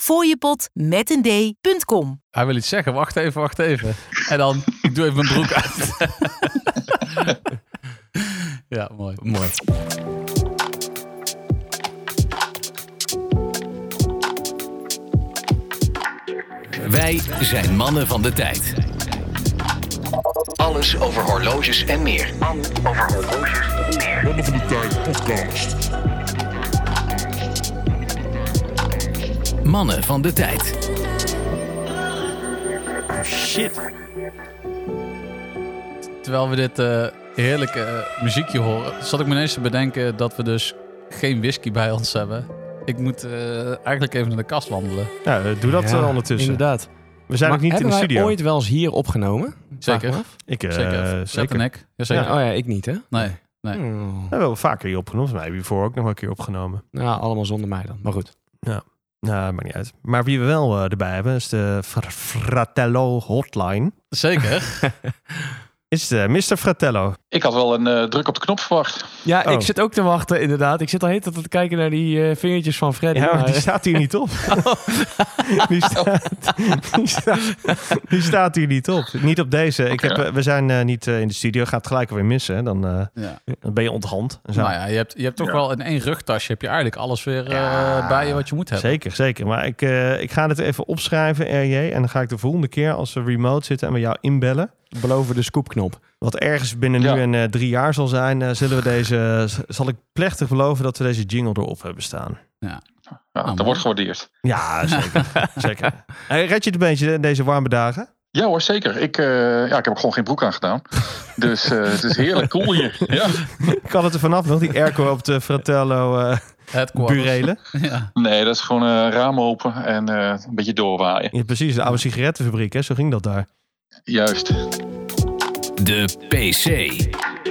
fooiepot met een d.com. Hij wil iets zeggen. Wacht even, wacht even. En dan, ik doe even mijn broek uit. ja, mooi. Mooi. Wij zijn mannen van de tijd. Alles over horloges en meer. Over horloges en meer. Mannen van de Tijd podcast. Mannen van de tijd. Shit. Terwijl we dit eh, heerlijke eh, muziekje horen, zat ik me ineens te bedenken dat we dus geen whisky bij ons hebben. Ik moet eh, eigenlijk even naar de kast wandelen. Ja, doe dat Ja, ondertussen. Inderdaad. We zijn nog niet in de hebben studio. ooit wel eens hier opgenomen? Zeker. Ik, eh, zeker. zeker. Zeker. en ik. Jazeker. Ja, oh ja, ik niet hè? Nee. Nee. Hmm. We hebben wel vaker hier opgenomen. Mij hebben hiervoor ook nog wel een keer opgenomen. Nou, allemaal zonder mij dan. Maar goed. Nou, maakt niet uit. Maar wie we wel eh, erbij hebben is de Fr- Fratello Hotline. Zeker. Is de Mr. Fratello. Ik had wel een eh, druk op de knop verwacht. Ja, Oh. ik zit ook te wachten inderdaad. Ik zit al heet te kijken naar die eh, vingertjes van Freddy. Ja, maar die eh, staat hier niet op. die, staat, die, staat, die staat hier niet op. Niet op deze. Ik heb, we zijn eh, niet in de studio. Gaat het gelijk alweer missen. Dan, eh, ja. dan ben je onthand. En zo. Nou ja, je hebt, je hebt toch Ja. wel in één rugtasje heb je eigenlijk alles weer eh, Ja. bij je wat je moet hebben. Zeker, zeker. Maar ik, eh, ik ga het even opschrijven, RJ. En dan ga ik de volgende keer als we remote zitten en we jou inbellen. beloven de scoopknop. Wat ergens binnen Ja. En eh, drie jaar zal zijn, eh, zullen we deze, zal ik plechtig beloven dat we deze jingle erop hebben staan. Ja, mooi. dat wordt gewaardeerd. Ja, zeker. zeker. Hey, red je het een beetje in deze warme dagen? Ja hoor, zeker. Ik, eh, ja, ik heb ook gewoon geen broek aan gedaan. Dus eh, het is heerlijk cool hier. Ja. Kan het er vanaf nog, die airco op de Fratello eh Headquarters. burelen? Ja. Nee, dat is gewoon raam open en eh, een beetje doorwaaien. Ja, precies, de oude sigarettenfabriek, hè? zo ging dat daar. Juist. De PC.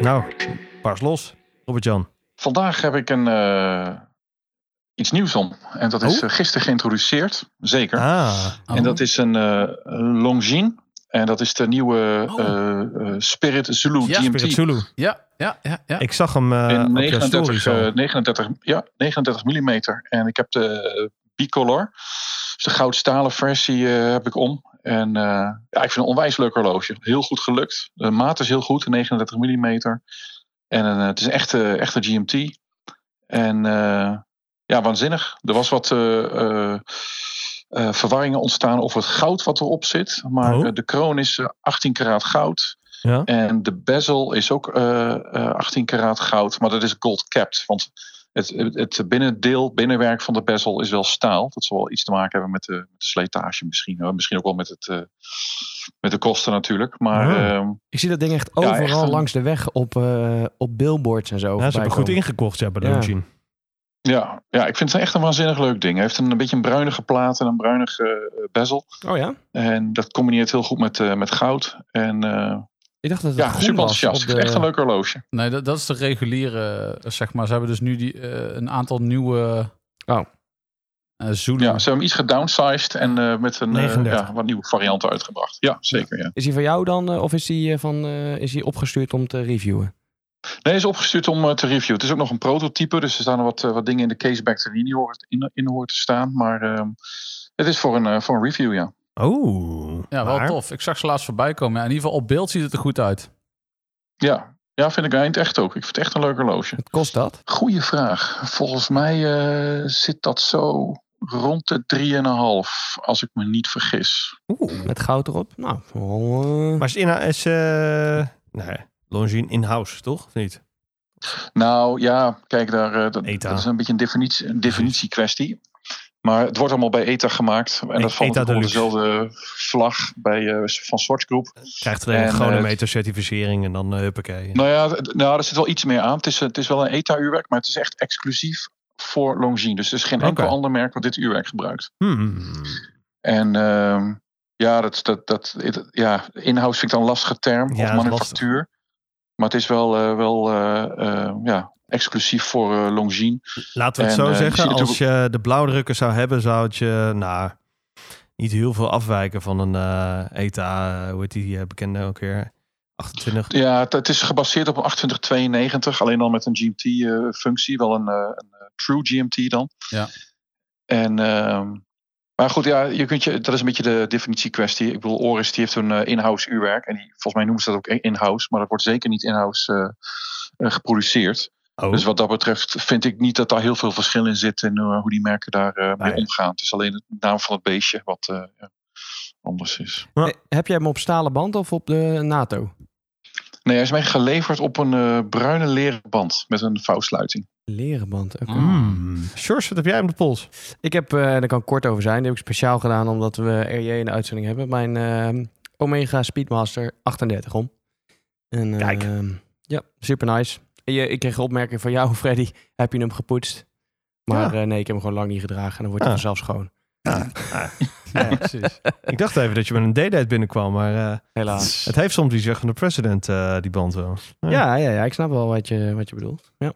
Nou, paars los, Robert-Jan. Vandaag heb ik een, eh, iets nieuws om. En dat is Oh. eh, gisteren geïntroduceerd. Zeker. Ah, En dat is een eh Longines. En dat is de nieuwe Oh. eh, eh, Spirit Zulu Ja, GMT. Spirit Zulu. Ja, ja, ja, ja. Ik zag hem in op jouw 39, stories al. eh, 39, ja, 39 mm. En ik heb de bicolor. Dus de goudstalen versie eh, heb ik om. En eh, ja, ik vind het een onwijs leuk horloge. Heel goed gelukt. De maat is heel goed, 39 mm. En eh, het is een echte, echte GMT. En eh, ja, waanzinnig. Er was wat verwarringen ontstaan over het goud wat erop zit. Maar Oh. de kroon is eh, 18 karaat goud. Ja? En de bezel is ook eh, eh, 18 karaat goud, maar dat is gold capped. Want het, het, het binnendeel, binnenwerk van de bezel is wel staal. Dat zal wel iets te maken hebben met de, met de slijtage misschien. Misschien ook wel met, het, eh, met de kosten natuurlijk. Maar Oh. ehm, Ik zie dat ding echt Ja, overal echt een- langs de weg op, eh, op billboards en zo. Ja, ze hebben goed ingekocht de Ja. Longines. ja, ja, ik vind het echt een waanzinnig leuk ding. Hij heeft een, een beetje een bruinige plaat en een bruinige eh, bezel. Oh ja? En dat combineert heel goed met, eh, met goud. En eh, Ik dacht dat het ja, groen super was. enthousiast. het echt een de... leuk horloge. Nee, dat, dat is de reguliere, eh, zeg maar. Ze hebben dus nu die, eh, een aantal nieuwe... Oh. Zulu. Ja, ze hebben hem iets gedownsized en eh, met een 39. ja, wat nieuwe varianten uitgebracht. Ja, zeker. Ja. Is die van jou dan, of is die, eh, van, eh, is die opgestuurd om te reviewen? Nee, is opgestuurd om te reviewen. Het is ook nog een prototype, dus er staan er wat, wat dingen in de caseback die niet hoort, in, in hoort te staan. Maar ehm, het is voor een, voor een review, ja. Oh, Ja, wel maar- tof. Ik zag ze laatst voorbij komen. Ja, in ieder geval op beeld ziet het er goed uit. Ja, ja vind ik eind echt ook. Ik vind het echt een leuk horloge. Wat kost dat? Goeie vraag. Volgens mij eh, zit dat zo rond de 3,5, als ik me niet vergis. Oeh. Met goud erop? Nou, eh, Maar is, in, is eh nee, Longines in-house, toch? Of niet? Nou ja, kijk, daar, eh, dat is een beetje een, definitie, een definitiekwestie. Maar het wordt allemaal bij ETA gemaakt. En dat valt onder dezelfde vlag bij, eh, van Swatch Group. Krijgt alleen een En, chronometer certificering en dan uh, huppakee. Nou ja, nou, er zit wel iets meer aan. Het is, het is wel een ETA-uurwerk, maar het is echt exclusief voor Longines. Dus er is geen enkel ander merk wat dit uurwerk gebruikt. Hmm. En ehm, ja, dat, dat, dat, ja, in-house vind ik dan een lastige term. Ja, of dat manufactuur. Maar het is wel, eh, wel eh, eh, ja, exclusief voor Longines. Laten we het En, zo je zeggen, als je de blauwdrukken zou hebben, zou het je nou, niet heel veel afwijken van een eh ETA, hoe heet die eh, bekende ook weer? 28. Ja, het, het is gebaseerd op een 2892, alleen dan met een GMT-functie. wel een, eh, een true GMT dan. Ja. En ehm, Maar goed, ja, je kunt je, dat is een beetje de definitiekwestie. Ik bedoel, Oris die heeft een eh, in-house uurwerk. En die, volgens mij noemen ze dat ook in-house. Maar dat wordt zeker niet in-house eh, eh, geproduceerd. Oh. Dus wat dat betreft vind ik niet dat daar heel veel verschil in zit. En eh, hoe die merken daar eh, mee Nee. omgaan. Het is alleen de naam van het beestje wat eh, anders is. Heb jij hem op stalen band of op de NATO? Nee, hij is mij geleverd op een eh, bruine leren band met een vouwsluiting. Leren band. oké. Mm. Sjors, wat heb jij op de pols? Ik heb, eh daar kan ik kort over zijn, die heb ik speciaal gedaan omdat we RJ in de uitzending hebben. Mijn eh, Omega Speedmaster 38 om. En, Kijk. ja, super nice. En ik kreeg een opmerking van jou, Freddy. Heb je hem gepoetst? Maar Ja. eh, nee, ik heb hem gewoon lang niet gedragen. En dan wordt hij Ah. vanzelf schoon. Ja, precies. Ik dacht even dat je met een D-date binnenkwam, maar eh, Helaas. het heeft soms iets weg van de president, eh, die band wel. Ja. Ja, ja, ja, ik snap wel wat je, wat je bedoelt. Ja,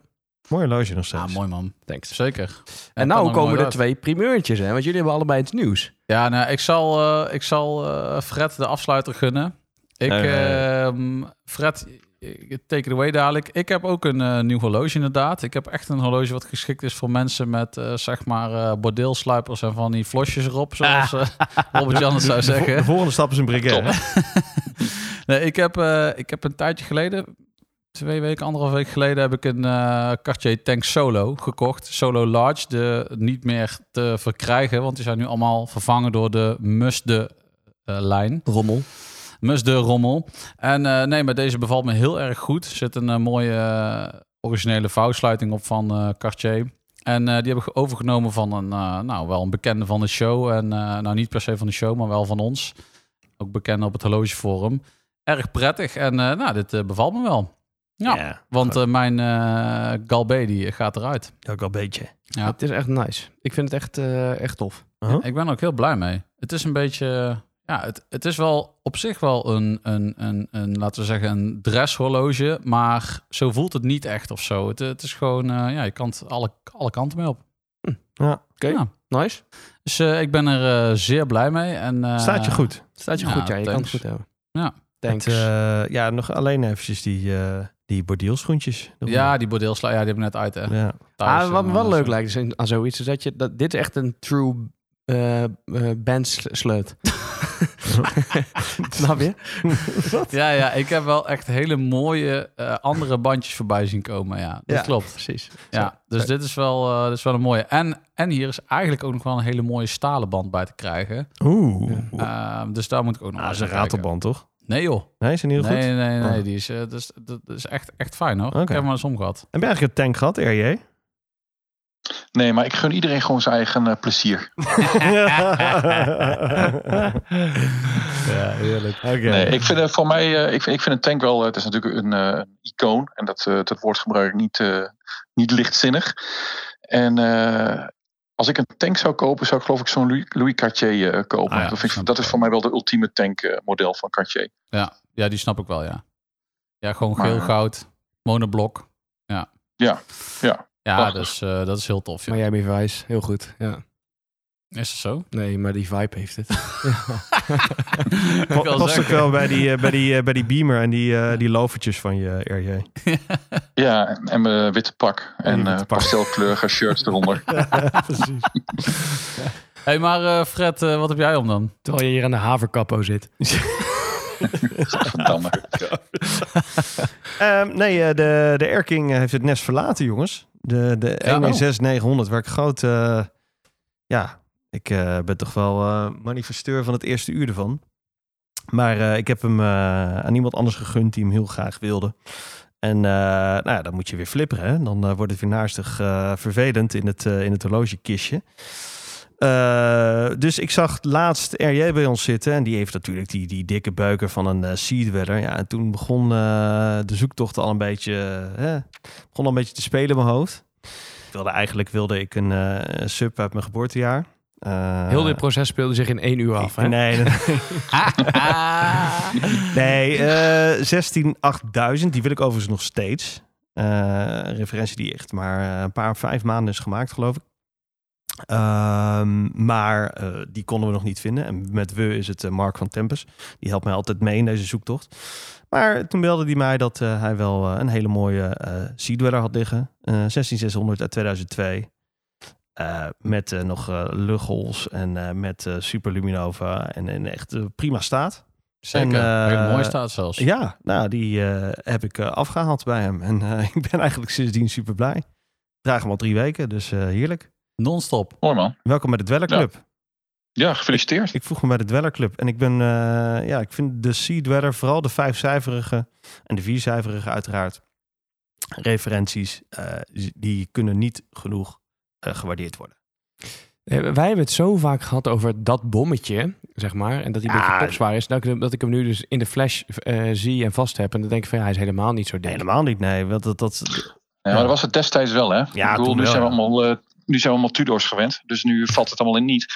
Mooi horloge nog steeds. Ah, mooi man. thanks. Zeker. En nou komen er uit. twee primeurtjes, hè? Want jullie hebben allebei het nieuws. Ja, nou, ik zal, eh, ik zal eh, Fred de afsluiter gunnen. Ik, ehm, Fred, take it away dadelijk. Ik heb ook een eh, nieuw horloge inderdaad. Ik heb echt een horloge wat geschikt is voor mensen met, eh, zeg maar, eh bordeelsluipers en van die flosjes erop, zoals eh, Robert Jan het zou zeggen. de volgende stap is een briquet. Nee, ik heb, eh, ik heb een tijdje geleden, twee weken, anderhalf week geleden, heb ik een eh, Cartier Tank Solo gekocht. Solo Large, de niet meer te verkrijgen, want die zijn nu allemaal vervangen door de Musde eh, lijn. Rommel. Musde rommel. En eh, nee, maar deze bevalt me heel erg goed. Er zit een eh, mooie eh, originele vouwsluiting op van eh, Cartier. En eh, die heb ik overgenomen van een, eh, nou, wel een bekende van de show. En eh, nou, niet per se van de show, maar wel van ons. Ook bekend op het horlogeforum. Erg prettig. En eh, nou, dit bevalt me wel. Ja, want eh, mijn eh Galbé die gaat eruit. Ook al een beetje. Ja. Het is echt nice. Ik vind het echt, eh, echt tof. Huh? Ik ben er ook heel blij mee. Het is een beetje... Ja, het, het is wel op zich wel een, een, een, een, laten we zeggen, een dresshorloge. Maar zo voelt het niet echt of zo. Het, het is gewoon, eh, ja, je kan het alle, alle kanten mee op. Ja. Oké. Ja. Nice. Dus eh, ik ben er eh, zeer blij mee. En, eh, Staat je goed. Staat je Ja, goed, ja. Je kan het goed hebben. Ja. Thanks. Het, eh, ja, nog alleen eventjes die, eh die bordeelschoentjes. Ja, die bordeelsla, ja, die hebben we net uit, hè. Ja. Ah, wat en, me wel leuk zo. lijkt is aan zoiets, is dat je dat dit is echt een true eh eh bandsleut. Snap je? Ja, ja, ik heb wel echt hele mooie eh, andere bandjes voorbij zien komen. Ja, dat Ja. klopt. Precies. Ja, dus dit is, wel, eh, dit is wel een mooie. En, en hier is eigenlijk ook nog wel een hele mooie stalen band bij te krijgen. Oeh. Ehm, dus daar moet ik ook nog Ah, dat is een ratelband, toch? Nee joh. Nee, is het niet heel Nee, goed? nee, nee. Oh. Die is, eh, dat, is, dat, is echt, echt fijn hoor. Ik heb hem maar eens omgehad. Heb je eigenlijk een tank gehad, RJ? Nee, maar ik gun iedereen gewoon zijn eigen eh, plezier. Ja, heerlijk. Oké. Nee, ik vind het voor mij, eh, ik, vind, ik vind een tank wel, het is natuurlijk een eh, icoon. En dat, eh, dat woord gebruik ik niet, eh, niet lichtzinnig. En eh, als ik een tank zou kopen, zou ik geloof ik zo'n Louis, Louis Cartier eh, kopen. Ah ja, dat, vind ik, dat is voor mij wel de ultieme tank eh, model van Cartier. Ja, ja, die snap ik wel, ja. Ja, gewoon Maar- geel goud, monoblok. Ja, Ja, ja. Ja Prachtig. dus eh, dat is heel tof. Ja. Miami Vice, heel goed. Ja. Is dat zo? Nee, maar die vibe heeft het. Wil Past ook wel bij die, eh, bij, die, eh, bij die beamer en die, eh, die lovertjes van je, RJ. Ja, en- en mijn witte pak. En witte eh pak. pastelkleurige shirts eronder. Precies. hey, maar eh, Fred, wat heb jij om dan? Terwijl je hier aan de haverkappo zit. Ehm, nee, de, de Erking heeft het nest verlaten, jongens. De, de Ja, oh. 16900, waar ik groot... eh, ja, ik eh, ben toch wel eh, manifesteur van het eerste uur ervan. Maar ik heb hem aan iemand anders gegund die hem heel graag wilde. En nou ja, dan moet je weer flipperen. Hè? Dan wordt het weer naastig eh, vervelend in het, in het horlogekistje. Eh, dus ik zag laatst RJ bij ons zitten. En die heeft natuurlijk die, die dikke buiken van een Seedweller. Ja, en toen begon eh, de zoektocht al een beetje, eh, begon al een beetje te spelen in mijn hoofd. Ik wilde, eigenlijk wilde ik een sub uit mijn geboortejaar. Heel dit proces speelde zich in één uur af. Hè? Nee, nee, nee eh 16 8000. Die wil ik overigens nog steeds. Referentie die echt maar een paar, vijf maanden is gemaakt, geloof ik. Ehm, maar eh, die konden we nog niet vinden. En met we is het eh, Mark van Tempus. Die helpt mij altijd mee in deze zoektocht. Maar toen belde hij mij dat eh, hij wel een hele mooie eh Sea Dweller had liggen. Eh 16600 uit 2002. Eh, met nog luggels en met Superluminova en in echt prima staat. Zeker. En, Hele mooie staat zelfs. Ja, nou, die heb ik eh, afgehaald bij hem. En ik ben eigenlijk sindsdien super blij. Draag hem al drie weken, dus heerlijk. Non-stop. Mooi man. Welkom bij de Dweller Club. Ja, gefeliciteerd. Ik voeg me bij de Dweller Club. En ik ben, eh, ja, ik vind de Sea Dweller, vooral de vijfcijferige en de viercijferige uiteraard, referenties, eh, die kunnen niet genoeg eh, gewaardeerd worden. Eh, Wij hebben het zo vaak gehad over dat bommetje, zeg maar. En dat hij een Ja. beetje topzwaar is. Dat ik, dat ik hem nu dus in de flash eh, zie en vast heb. En dan denk ik van ja, hij is helemaal niet zo dik. Helemaal niet, nee. Want dat, dat, Ja, maar dat was het destijds wel, hè? Ja, ik bedoel, toen nu wel, zijn we allemaal, eh, nu zijn we allemaal Tudors gewend. Dus nu valt het allemaal in niet.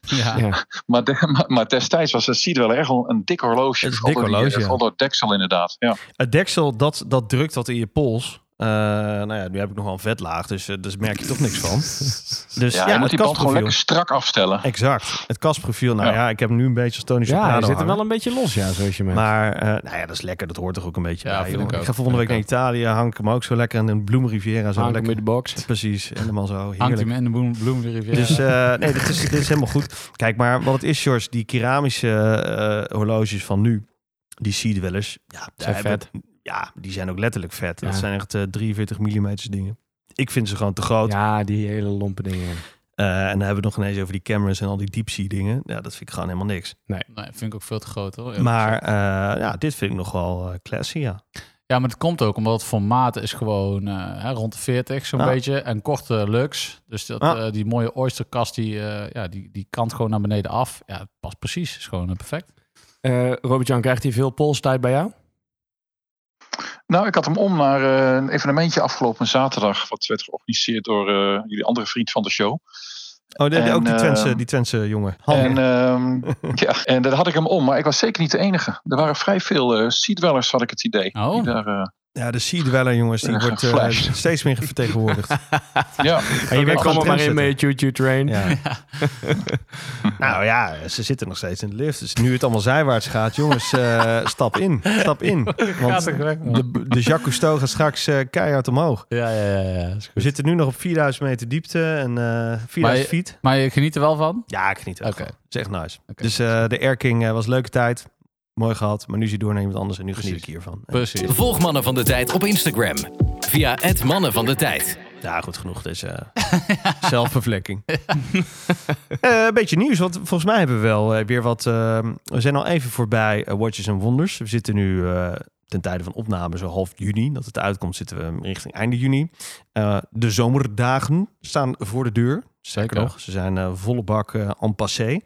Ja. Ja. Maar, de- maar, maar destijds was het Seed wel echt wel een dik horloge. Het is een dik die, horloge, ja. Het deksel inderdaad. Ja. het deksel, dat, dat drukt wat in je pols. Eh, nou ja, nu heb ik nog wel een vetlaag, dus, eh, dus merk je toch niks van. Dus Ja, ja, je moet het die band gewoon kastprofiel. lekker strak afstellen. Exact. Het kastprofiel, nou ja. Ja. ik heb hem nu een beetje als Tony Ja, hij zit er wel een beetje los, ja, zoals je merkt. Maar eh, nou ja, dat is lekker. Dat hoort toch ook een beetje Ja, bij. ik Ik, ook. ga volgende week naar ik Italië. Hang ik hem ook zo lekker in een Bloem Riviera. Zo Hangt hem lekker. in de box. Precies, helemaal zo. Hangt Heerlijk. hij me in de bloem, de. Dus eh, nee, dit is, dit is helemaal goed. Kijk, maar wat het is, George, die keramische eh, horloges van nu, die Sea Dwellers, ja, daar Zijn hebben- vet. Ja, die zijn ook letterlijk vet. Ja. Dat zijn echt eh, 43 mm dingen. Ik vind ze gewoon te groot. Ja, die hele lompe dingen. Eh, en dan hebben we het nog ineens over die cameras en al die deep sea dingen. Ja, dat vind ik gewoon helemaal niks. Nee, vind ik ook veel te groot hoor. eerlijk Maar eh, ja, dit vind ik nog wel eh, classy, ja. Ja, maar het komt ook omdat het formaat is gewoon eh, hè, rond de 40 zo'n Ja. beetje. En korte lux. Dus dat, Ja. eh, die mooie oysterkast, die, eh, ja, die, die kant gewoon naar beneden af. Ja, het past precies. is gewoon eh, perfect. Eh Robert-Jan, krijgt hij veel polstijd bij jou? Nou, ik had hem om naar eh, een evenementje afgelopen zaterdag. Wat werd georganiseerd door eh, jullie andere vriend van de show. Oh, de- de- En, ook die Twentse, ehm, die Twentse jongen. En, ehm, ja, en daar had ik hem om, maar ik was zeker niet de enige. Er waren vrij veel eh Dwellers, had ik het idee. Oh. Die daar, eh, Ja, de Sea Dweller, jongens, die Ja, wordt eh, steeds meer vertegenwoordigd. ja, En je bent er maar in mee, choo choo train. Ja. nou ja, ze zitten nog steeds in de lift. Dus nu het allemaal zijwaarts gaat, jongens, eh, stap in. Stap in. Want de, de Jacques Cousteau gaat straks eh, keihard omhoog. Ja, ja, ja. ja is We zitten nu nog op 4000 meter diepte en eh 4000 Maar je- feet. Maar je geniet er wel van? Ja, ik geniet er ook Oké. van. Het is echt nice. Dus eh, de Air King eh, was leuke tijd. Mooi gehad. Maar nu is hij door naar iemand anders en nu geniet ik hiervan. Precies. Volg Mannen van de Tijd op Instagram. Via het Mannen van de Tijd. Ja, goed genoeg. Dus eh zelfbevlekking. Eh, een beetje nieuws, want volgens mij hebben we wel eh, weer wat... we zijn al even voorbij Watches and Wonders. We zitten nu eh, ten tijde van opname zo half juni. Dat het uitkomt zitten we richting einde juni. Eh, de zomerdagen staan voor de deur. Zeker nog. Ze zijn eh, volle bak eh, en passé.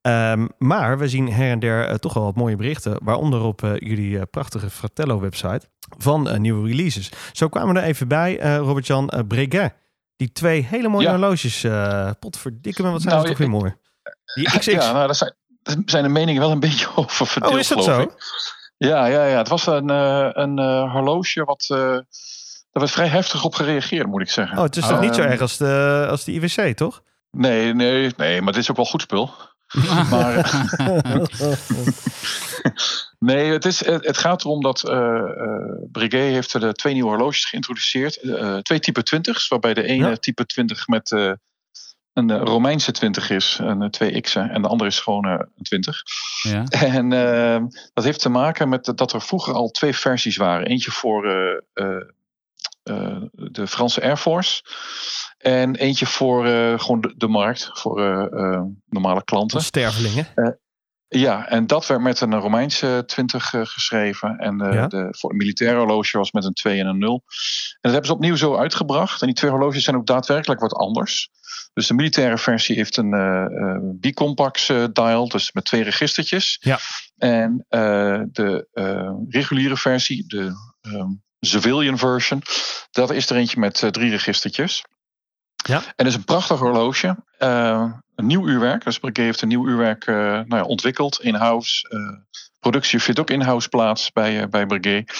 Ehm, maar we zien her en der toch wel wat mooie berichten. Waaronder op jullie prachtige Fratello-website van nieuwe releases. Zo kwamen we er even bij, Robert-Jan Breguet. Die twee hele mooie Ja. horloges. eh potverdikke me, wat zijn Nou, ze toch weer mooi. Die XX. ja nou, daar zijn, daar zijn de meningen wel een beetje over verdeeld, oh, is dat zo? ik. Ja, ja, ja, het was een, eh, een eh, horloge wat... eh daar werd vrij heftig op gereageerd, moet ik zeggen. Oh, het is toch niet zo Ehm, erg als de, als de IWC, toch? Nee, nee, nee, maar dit is ook wel goed spul. maar, nee, het, is, het, het gaat erom dat eh eh Breguet heeft er twee nieuwe horloges geïntroduceerd. Eh, twee type 20's, waarbij de ene Ja. type 20 met eh, een eh, Romeinse 20 is, een eh, 2X'en, en de andere is gewoon eh, een 20. Ja. En eh, dat heeft te maken met dat er vroeger al twee versies waren. Eentje voor eh, eh, eh, de Franse Air Force. En eentje voor eh, gewoon de, de markt, voor eh, eh, normale klanten. Stervelingen. Ja, en dat werd met een Romeinse 20 eh, geschreven. En eh, Ja. de, voor een militair horloge was met een 2 en een 0. En dat hebben ze opnieuw zo uitgebracht. En die twee horloges zijn ook daadwerkelijk wat anders. Dus de militaire versie heeft een eh eh, bicompax eh, dial, dus met twee registertjes. Ja. En eh, de eh, reguliere versie, de ehm, civilian version, dat is er eentje met eh, drie registertjes. Ja. En dat is een prachtig horloge. Eh, een nieuw uurwerk. Dus Breguet heeft een nieuw uurwerk eh, nou ja, ontwikkeld, in-house. Eh, productie vindt ook in-house plaats bij, bij Breguet.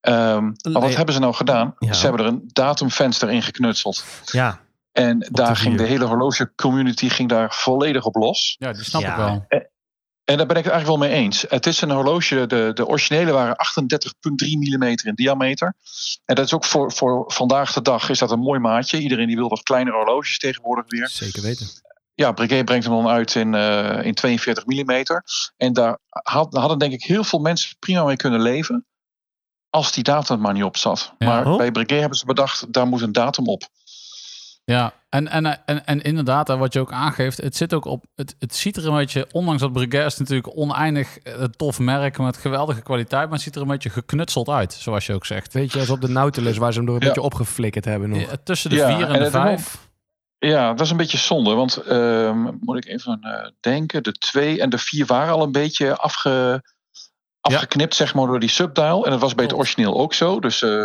Ehm, maar wat hebben ze nou gedaan? Ja. Ze hebben er een datumvenster in geknutseld. Ja, En daar de ging de hele horloge community ging daar volledig op los. ja, die snap Ja. ik wel. En daar ben ik het eigenlijk wel mee eens. Het is een horloge, de, de originele waren 38,3 mm in diameter. En dat is ook voor, voor vandaag de dag is dat een mooi maatje. Iedereen die wil wat kleinere horloges tegenwoordig weer. Zeker weten. Ja, Breguet brengt hem dan uit in, eh, in 42 mm. En daar had, hadden denk ik heel veel mensen prima mee kunnen leven. Als die datum maar niet op zat. Ja. Maar Oh. bij Breguet hebben ze bedacht, daar moet een datum op. Ja, en, en, en, en inderdaad, wat je ook aangeeft, het zit ook op. Het, het ziet er een beetje, ondanks dat Breguet is natuurlijk oneindig eh, tof merk met geweldige kwaliteit, maar het ziet er een beetje geknutseld uit, zoals je ook zegt. Weet je, als op de Nautilus waar ze hem door een Ja. beetje opgeflikkerd hebben nog. Ja, tussen de Ja, vier en, en de vijf. Ja, dat is een beetje zonde. Want ehm, moet ik even eh, denken. De twee en de vier waren al een beetje afge, afgeknipt, zeg maar, door die subdial. En dat was bij het origineel ook zo. Dus eh,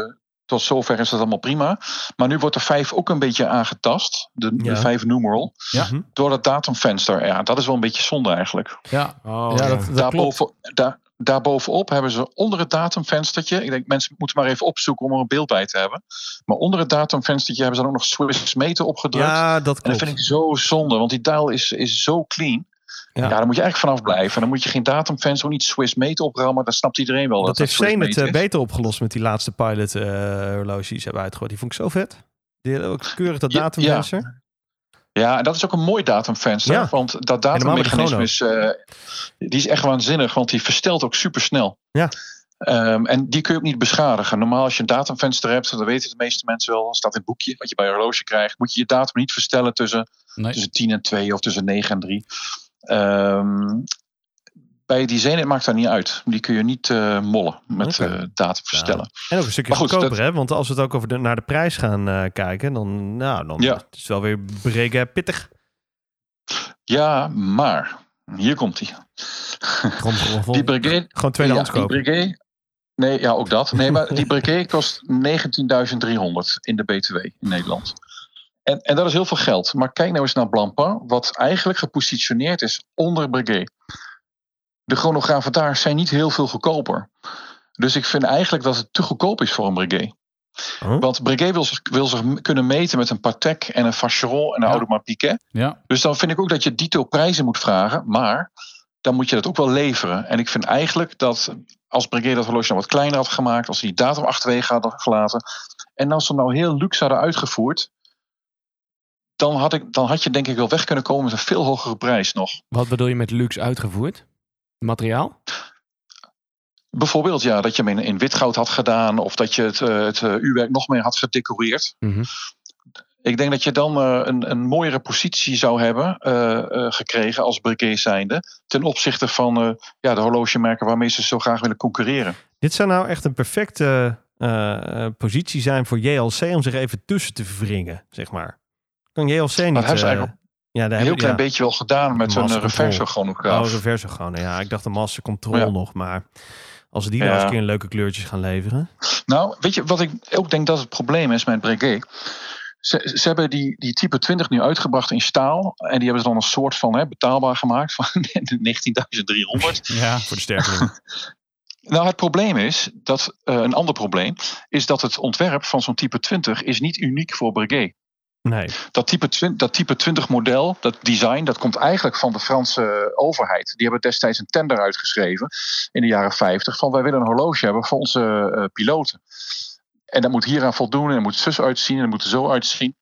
tot zover is dat allemaal prima. Maar nu wordt de vijf ook een beetje aangetast. De, Ja. de vijf numeral. Ja. Mhm. Door dat datumvenster. Ja, dat is wel een beetje zonde eigenlijk. Ja, Oh, ja, dat, klopt. Daar, daarbovenop hebben ze onder het datumvenstertje. Ik denk, mensen moeten maar even opzoeken om er een beeld bij te hebben. Maar onder het datumvenstertje hebben ze dan ook nog Swiss meter opgedrukt. Ja, dat En dat klopt. vind ik zo zonde, want die dial is, is zo clean. Ja. Ja. daar moet je eigenlijk vanaf blijven. En dan moet je geen datumfans, ook niet Swiss mate oprammen. Dat snapt iedereen wel. Dat heeft Swiss Zane het eh, beter opgelost met die laatste pilot eh horloges die ze hebben uitgegooid. Die vond ik zo vet. Die hadden ook keurig dat Ja, datumvenster. Ja, en dat is ook een mooi datumvenster. Ja. Want dat met datummechanisme is, eh, die is echt waanzinnig. Want die verstelt ook super snel. Ja. en die kun je ook niet beschadigen. Normaal als je een datumvenster hebt, dat weten de meeste mensen wel. staat in het boekje wat je bij je horloge krijgt. Moet je je datum niet verstellen tussen Nee. tussen 10 en 2 of tussen 9 en 3. Ehm, bij die Zenit maakt dat niet uit. Die kun je niet eh, mollen met Oké. eh datum verstellen. En ook een stukje goed, goedkoper, dat- hè? Want als we het ook over de, naar de prijs gaan eh, kijken, dan, nou, dan Ja. is het wel weer breken pittig. Ja, maar hier komt hij. Die Breguet. Gewoon tweedehands ja, die kopen. Breguet. Nee, ja, ook dat. Nee, maar die Breguet kost 19.300 in de BTW in Nederland. En, en dat is heel veel geld. Maar kijk nou eens naar Blancpain, wat eigenlijk gepositioneerd is onder Breguet. De chronografen daar zijn niet heel veel goedkoper. Dus ik vind eigenlijk dat het te goedkoop is voor een Breguet. Oh. Want Breguet wil zich, wil zich kunnen meten met een Patek en een Vacheron en een Ja. Audemars Piguet. Ja, Dus dan vind ik ook dat je dito prijzen moet vragen. Maar dan moet je dat ook wel leveren. En ik vind eigenlijk dat als Breguet dat horloge nou wat kleiner had gemaakt. Als ze die datum achterwege hadden gelaten. En als ze nou heel luxe hadden uitgevoerd. Dan had, ik, dan had je denk ik wel weg kunnen komen met een veel hogere prijs nog. Wat bedoel je met luxe uitgevoerd? Materiaal? Bijvoorbeeld ja, dat je hem in, in wit goud had gedaan. Of dat je het, eh, het eh, uurwerk nog meer had gedecoreerd. Mhm. Ik denk dat je dan eh, een, een mooiere positie zou hebben eh, eh, gekregen als Breguet zijnde. Ten opzichte van eh, ja, de horlogemerken waarmee ze zo graag willen concurreren. Dit zou nou echt een perfecte eh, eh, positie zijn voor JLC om zich even tussen te wringen, zeg maar. Kan JLC niet... eh, eigenlijk ja, daar Een heel klein ja. beetje wel gedaan met zo'n reverso Control. chronograaf. Oh, reverse gewoon. Ja, ik dacht de Master Control Ja. nog, maar als ze die nou eens een keer leuke kleurtjes gaan leveren. Nou, weet je wat ik ook denk dat het probleem is met Breguet? Ze, ze hebben die, die type 20 nu uitgebracht in staal. En die hebben ze dan een soort van hè, betaalbaar gemaakt van 19.300. ja. Voor de stervelingen. Nou, het probleem is dat eh, een ander probleem is dat het ontwerp van zo'n type 20 is niet uniek voor Breguet. Nee. Dat type, 20, dat type 20 model, dat design, dat komt eigenlijk van de Franse overheid. Die hebben destijds een tender uitgeschreven in de jaren 50 van wij willen een horloge hebben voor onze eh, piloten. En dat moet hieraan voldoen en dat moet zus uitzien en dat moet er zo uitzien.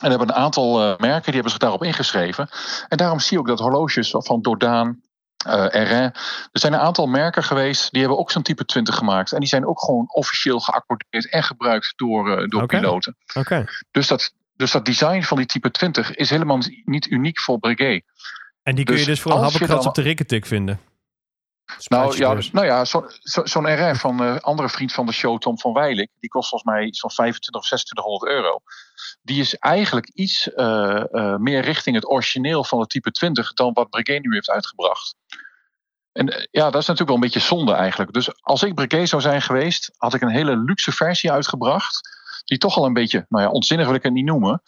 En er hebben een aantal eh, merken die hebben zich daarop ingeschreven. En daarom zie je ook dat horloges van Dodaan, eh Erin. Er zijn een aantal merken geweest die hebben ook zo'n type 20 gemaakt. En die zijn ook gewoon officieel geaccordeerd en gebruikt door, eh, door piloten. Oké. Dus dat, dus dat design van die type 20 is helemaal niet uniek voor Breguet. En die kun je Dus dus voor een op de rikketik vinden. Nou ja, dus. nou ja zo- zo- zo'n RF van een andere vriend van de show, Tom van Weilik, die kost volgens mij van 25 of 2600 euro. Die is eigenlijk iets eh, eh, meer richting het origineel van het type 20 dan wat Breguet nu heeft uitgebracht. En eh, ja, dat is natuurlijk wel een beetje zonde eigenlijk. Dus als ik Breguet zou zijn geweest, had ik een hele luxe versie uitgebracht. Die toch al een beetje, nou ja, onzinnig wil ik het niet noemen.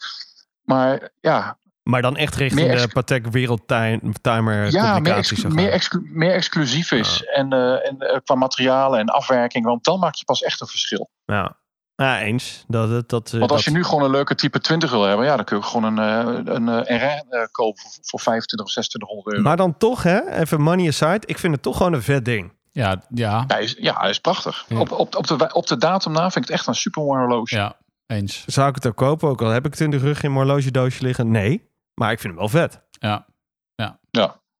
Maar ja, Maar dan echt richting de Patek Wereldtimer ja, meer, exclu- meer, exclu- meer exclusief is. En, eh, en eh, qua materialen en afwerking. Want dan maak je pas echt een verschil. Ja. Ja, eens. Dat, dat, dat, Want als dat- je nu gewoon een leuke type 20 wil hebben, ja, dan kun je gewoon een, eh, een eh, eh, kopen voor, voor 25 of 2600 euro. Maar dan toch, hè, even money aside. Ik vind het toch gewoon een vet ding. Ja, ja, Ja, hij is, ja, hij is prachtig. Ja. Op, op, op, de, op de datum na vind ik het echt een super mooi horloge. ja, eens. Zou ik het ook kopen? Ook al heb ik het in de rug in mijn horlogedoosje liggen? Nee. Maar ik vind hem wel vet. Ja,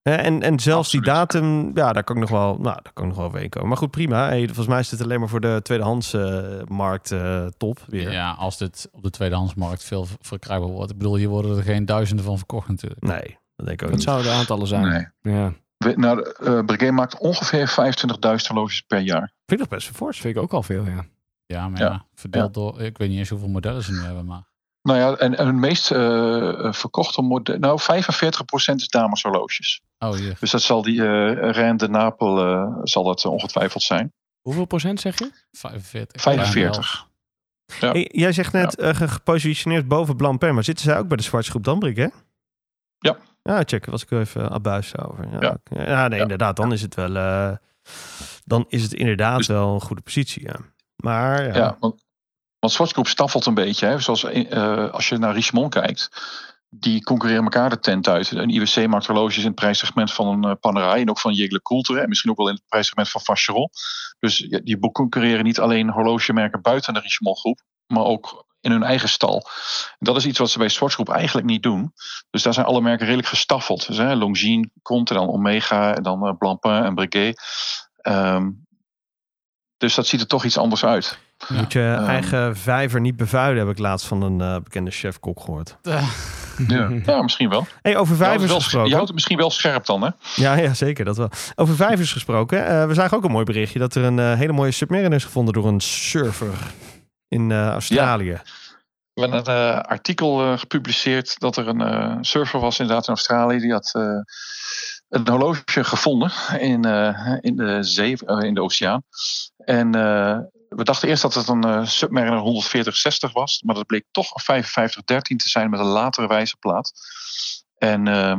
Hè, En, en zelfs die datum, ja, daar kan ik nog wel, nou, daar kan ik nog wel overheen komen. Maar goed, prima. Hey, volgens mij is dit alleen maar voor de tweedehands eh, markt eh, top weer. ja, als dit op de tweedehandsmarkt veel verkrijgbaar wordt. Ik bedoel, hier worden er geen duizenden van verkocht natuurlijk. Nee, dat denk ik ook Wat niet. zouden de aantallen zijn? Nee. Ja, We- Nou, uh, Breguet maakt ongeveer 25.000 horloges per jaar. Vind ik nog best wel fors. dat vind ik ook al veel, ja. Ja, maar Ja. ja, verdeeld door... Ik weet niet eens hoeveel modellen ze nu hebben, maar... Nou ja, en, en het meest eh, verkochte model... Nou, 45% is dameshorloges. Oh, hier. Dus dat zal die eh Rijn de Napel zal dat ongetwijfeld zijn. Hoeveel procent zeg je? 45. 45. Ja. Hey, jij zegt net eh, ge- gepositioneerd boven Blancpain, maar zitten zij ook bij de Zwartsgroep Dambrik, hè? Ja. Ja, check. Was ik wel even abuis over. Ja, Ja. nee, inderdaad. Dan is het wel... eh, dan is het inderdaad Dus- wel een goede positie, ja. Maar ja, Ja, want, want Schwarzkopf staffelt een beetje. Hè? Zoals eh, als je naar Richemont kijkt. Die concurreren elkaar de tent uit. Een IWC maakt horloges in het prijssegment van een uh, Panerai. En ook van Jegle Coulter. En misschien ook wel in het prijssegment van Vacheron. Dus die concurreren niet alleen horlogemerken buiten de Richemont groep. Maar ook in hun eigen stal. Dat is iets wat ze bij Schwarzkopf eigenlijk niet doen. Dus daar zijn alle merken redelijk gestaffeld. Dus hè, Longines komt en dan Omega. En dan uh, Blancpain en Breguet. Um, dus dat ziet er toch iets anders uit. Je moet je Um, eigen vijver niet bevuilen, heb ik laatst van een uh, bekende chef-kok gehoord. Ja, ja misschien wel. Hey, over vijvers je wel, gesproken. Je houdt het misschien wel scherp dan, hè? Ja, ja zeker. Dat wel. Over vijvers gesproken. Uh, we zagen ook een mooi berichtje dat er een uh, hele mooie submariner is gevonden door een surfer in uh, Australië. Ja. We hebben een uh, artikel gepubliceerd dat er een surfer was inderdaad in Australië. Die had uh, een horloge gevonden in, uh, in de zee, in de oceaan. En we dachten eerst dat het een uh, Submariner 14060 was, maar dat bleek toch een 5513 te zijn met een latere wijzerplaat. En uh,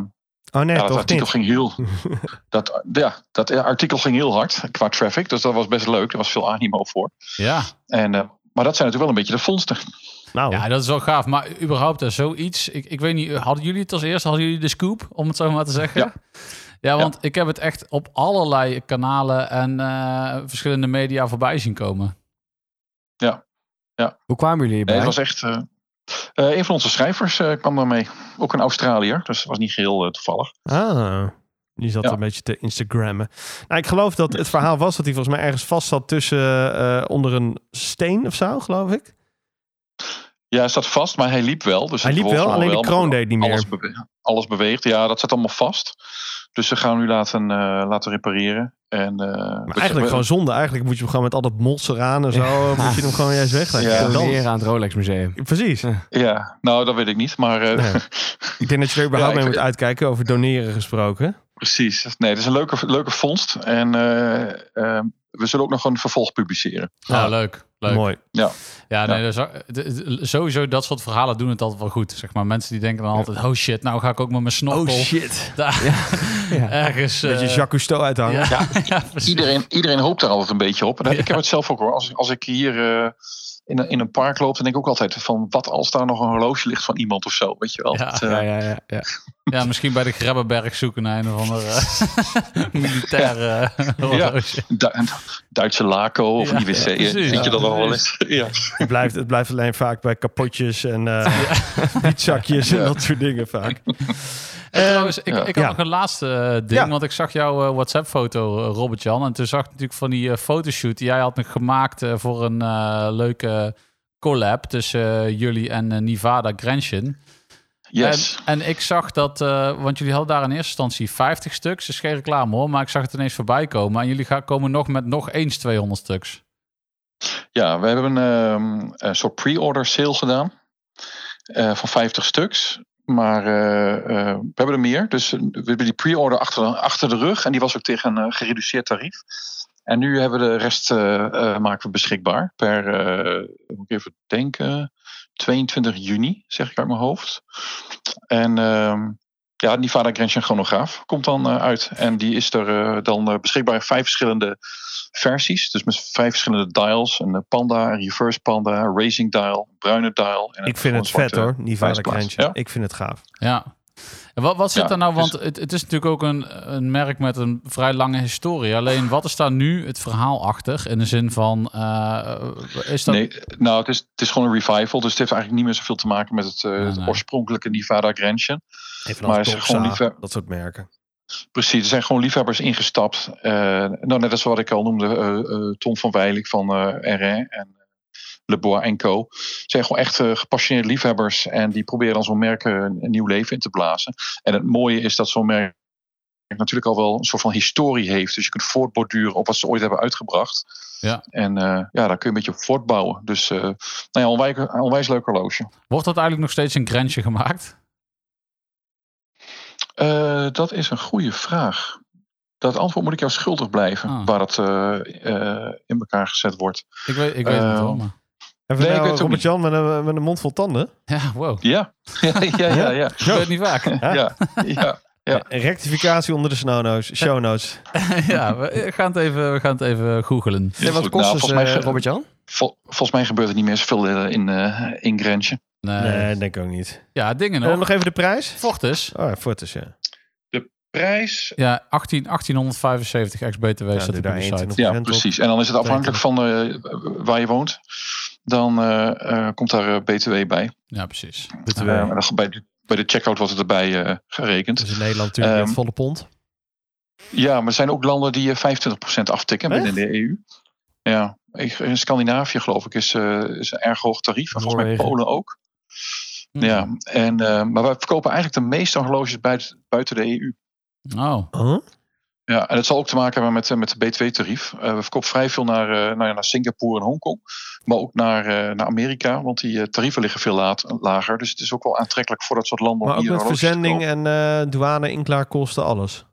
oh nee, ja, dat artikel niet. ging heel. dat, ja, dat artikel ging heel hard qua traffic, dus dat was best leuk. Er was veel animo voor. Ja. En, uh, maar dat zijn natuurlijk wel een beetje de vondsten. Nou. Ja, dat is wel gaaf. Maar überhaupt er zoiets. Ik, ik weet niet, hadden jullie het als eerste? Hadden jullie de scoop, om het zo maar te zeggen? Ja. Ja, want ja. ik heb het echt op allerlei kanalen en uh, verschillende media voorbij zien komen. Ja. ja. Hoe kwamen jullie hierbij? Nee, het was echt... Uh, uh, een van onze schrijvers uh, kwam daarmee. Ook een Australiër, dus het was niet geheel toevallig. Ah, die zat ja. een beetje te Instagrammen. Nou, ik geloof dat het verhaal was dat hij volgens mij ergens vast zat tussen uh, onder een steen of zo, geloof ik. Ja, hij zat vast, maar hij liep wel. Dus hij liep wel, alleen wel, de kroon deed niet meer. Alles, bewe alles, beweegt, ja, dat zat allemaal vast. Dus ze gaan nu laten, uh, laten repareren. En, uh, maar eigenlijk gewoon zonde. Eigenlijk moet je hem gewoon met al dat mols eraan en zo, ja. moet je hem gewoon juist wegleggen. Ja, dan aan het Rolex Museum. Precies. Ja. ja, nou dat weet ik niet, maar... Uh, nee. ik denk dat je er überhaupt ja, mee moet uitkijken, over doneren gesproken. Precies. Nee, het is een leuke, leuke vondst. En uh, we zullen ook nog een vervolg publiceren. Ja, leuk. Leuk. Mooi. Ja. Ja, nee, dus, sowieso dat soort verhalen doen het altijd wel goed. Zeg maar mensen die denken dan altijd, oh shit, nou ga ik ook met mijn snorkel. Oh shit. Daar, ja. ja. Ergens. Beetje uh, Jacques Cousteau uithangen. Ja, ja iedereen, iedereen hoopt daar altijd een beetje op. En ik heb het zelf ook hoor. Als, als ik hier uh, in, een, in een park loop, dan denk ik ook altijd van, wat als daar nog een horloge ligt van iemand of zo, weet je wel. Ja, uh, ja, ja, ja, ja. Ja, misschien bij de Grebbeberg zoeken naar een of andere uh, militaire ja. horloge. Du Duitse Laco of ja, IWC, ja, vind je dat nog wel eens? Ja. Het, blijft, het blijft alleen vaak bij kapotjes en uh, zakjes en dat soort dingen vaak. Trouwens, ik, ik had nog een laatste ding, want ik zag jouw uh, WhatsApp-foto, Robert-Jan. En toen zag ik natuurlijk van die fotoshoot die jij had nog gemaakt voor een leuke collab tussen jullie en Nevada Grenchen. Yes. En, en, ik zag dat, uh, want jullie hadden daar in eerste instantie 50 stuks. Dat is geen reclame hoor, maar ik zag het ineens voorbij komen. En jullie gaan komen nog met nog eens 200 stuks. Ja, we hebben een, een soort pre-order sale gedaan uh, van 50 stuks. Maar uh, we hebben er meer. Dus we hebben die pre-order achter, achter de rug. En die was ook tegen een gereduceerd tarief. En nu hebben we de rest maken we beschikbaar. Per, moet ik even denken, 22 juni, zeg ik uit mijn hoofd. En uh, ja, Nivada Grenchen chronograaf komt dan eh, uit. En die is er eh, dan eh, beschikbaar in vijf verschillende versies. Dus met vijf verschillende dials. Een Panda, een reverse Panda, een racing dial, een bruine dial. En Ik vind het vet hoor, Nivada. Ja. Ik vind het gaaf. Ja. En wat, wat zit Ja, er nou? Want dus- het, het is natuurlijk ook een, een merk met een vrij lange historie. Alleen wat is daar nu het verhaal achter? In de zin van, eh, is dat... Nee, nou, het is, het is gewoon een revival. Dus het heeft eigenlijk niet meer zoveel te maken met het, eh, het nee. oorspronkelijke Nivada Grenchen. Even Maar Doxa, liever- dat soort merken. Precies, er zijn gewoon liefhebbers ingestapt. Eh, nou, net als wat ik al noemde, eh, eh, Tom van Weilik van eh RN en Le Bois en Co. zijn gewoon echt gepassioneerde liefhebbers. En die proberen dan zo'n merk een nieuw leven in te blazen. En het mooie is dat zo'n merk natuurlijk al wel een soort van historie heeft. Dus je kunt voortborduren op wat ze ooit hebben uitgebracht. Ja. En eh, ja, daar kun je een beetje op voortbouwen. Dus eh nou ja, onwijs, onwijs leuk horloge. Wordt dat eigenlijk nog steeds een grensje gemaakt? Eh, dat is een goede vraag. Dat antwoord moet ik jou schuldig blijven, Ah. waar het eh, eh, in elkaar gezet wordt. Ik weet, ik weet het niet Eh, hoor, maar... Even Nee, ik nou, weet het ook Robert-Jan met een, met een mond vol tanden. Ja, wow. Ja, ja, ja, ja. ja. Ik weet het niet vaak. ja, ja. Ja. Een rectificatie onder de snow notes, show notes. ja, we gaan het even, we gaan het even googelen. En wat kost Nou, dus, volgens mij ge- Robert-Jan? Vol- volgens mij gebeurt er niet meer zoveel in, eh in Grensje. Nee. Nee, denk ik ook niet. Ja, dingen En nog. nog even de prijs. Fortis. Oh, ja, Fortis, ja. Prijs? Ja, 18, 1875 ex-BTW Ja, staat op de site. 21. Ja, precies. En dan is het afhankelijk van eh, waar je woont. Dan eh, eh, komt daar eh, BTW bij. Ja, precies. BTW. Eh, en dan bij, de, bij de checkout wordt het erbij eh, gerekend. Dus in Nederland natuurlijk Ehm, het volle pond. Ja, maar er zijn ook landen die eh, 25% aftikken binnen de EU. Ja, in Scandinavië geloof ik is, eh, is een erg hoog tarief. En volgens mij. Polen ook. Hm. Ja, en, eh, maar wij verkopen eigenlijk de meeste horloges buiten, buiten de EU. Oh, Huh? Ja, en het zal ook te maken hebben met, eh, met de BTW-tarief. Eh, we verkopen vrij veel naar, eh, nou ja, naar Singapore en Hongkong. Maar ook naar, eh, naar Amerika, want die tarieven liggen veel laat, lager. Dus het is ook wel aantrekkelijk voor dat soort landen. Maar om ook hier met verzending en eh, douane, inklaarkosten, alles.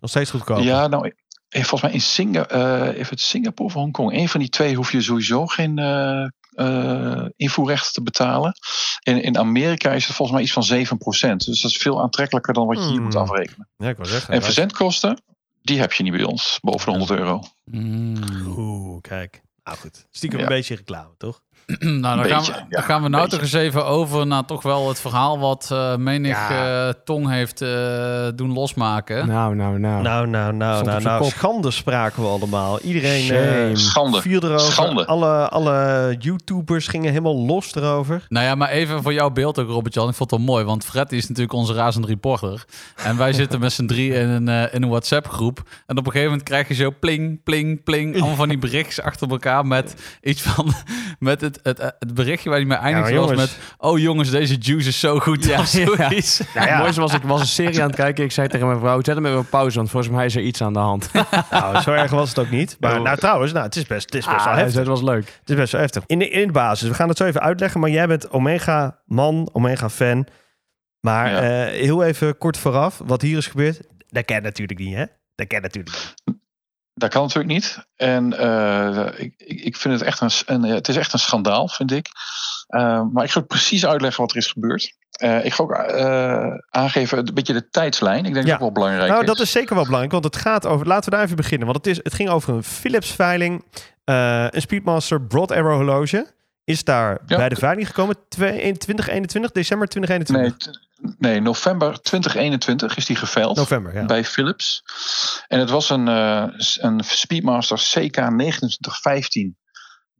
Nog steeds goedkoop. Ja, nou, volgens mij in Singa eh even het Singapore of Hongkong. Een van die twee hoef je sowieso geen eh invoerrechten te betalen. In, in Amerika is het volgens mij iets van 7%. Dus dat is veel aantrekkelijker dan wat je hier Hmm. moet afrekenen. Ja, ik zeggen. En verzendkosten, die heb je niet bij ons, boven de 100 euro. Mm. Oeh, kijk. Nou goed. Stiekem Ja. een beetje reclame, toch? nou, dan, gaan we, ja, dan gaan we nou toch eens even over naar toch wel het verhaal wat eh menig Ja. eh, tong heeft eh, doen losmaken. Nou, nou, nou. Nou, nou, nou, nou, nou. Schande spraken we allemaal. Iedereen eh, Schande. viel erover. Schande. Alle, alle YouTubers gingen helemaal los erover. Nou ja, maar even voor jouw beeld ook, Robert-Jan. Ik vond het wel mooi, want Fred is natuurlijk onze razend reporter. En wij zitten met z'n drie in een, in een WhatsApp-groep. En op een gegeven moment krijg je zo pling, pling, pling. Allemaal van die berichtjes achter elkaar met iets van... Met het, het, het berichtje waar hij Ja, maar was met... Oh jongens, deze juice is zo goed. Ja, Ja. Nou Het mooiste was, ik was een serie aan het kijken. Ik zei tegen mijn vrouw, zet hem even op pauze, want volgens mij is er iets aan de hand. Nou, zo erg was het ook niet. Maar nou, trouwens, nou, het is best, het is best wel Ah, heftig. het was leuk. Het is best wel heftig. In de, in de basis, we gaan het zo even uitleggen. Maar jij bent Omega-man, Omega-fan. Maar Ja. eh, heel even kort vooraf, wat hier is gebeurd. Dat ken je natuurlijk niet, hè? Dat ken je natuurlijk niet. Dat kan natuurlijk niet. En eh, ik, ik vind het echt een, een, het is echt een schandaal, vind ik. Eh, maar ik ga precies uitleggen wat er is gebeurd. Eh, ik ga ook aangeven een beetje de tijdslijn. Ik denk Ja. dat dat wel belangrijk Nou, is. dat is zeker wel belangrijk, want het gaat over... Laten we daar even beginnen, want het, is, het ging over een Philips-veiling. een Speedmaster Broad Arrow horloge. Is daar Ja. bij de veiling gekomen. Twee- in 2021, december 2021. Nee, nee, november 2021 is die geveild. November, ja. bij Philips. En het was een, eh, s- een Speedmaster CK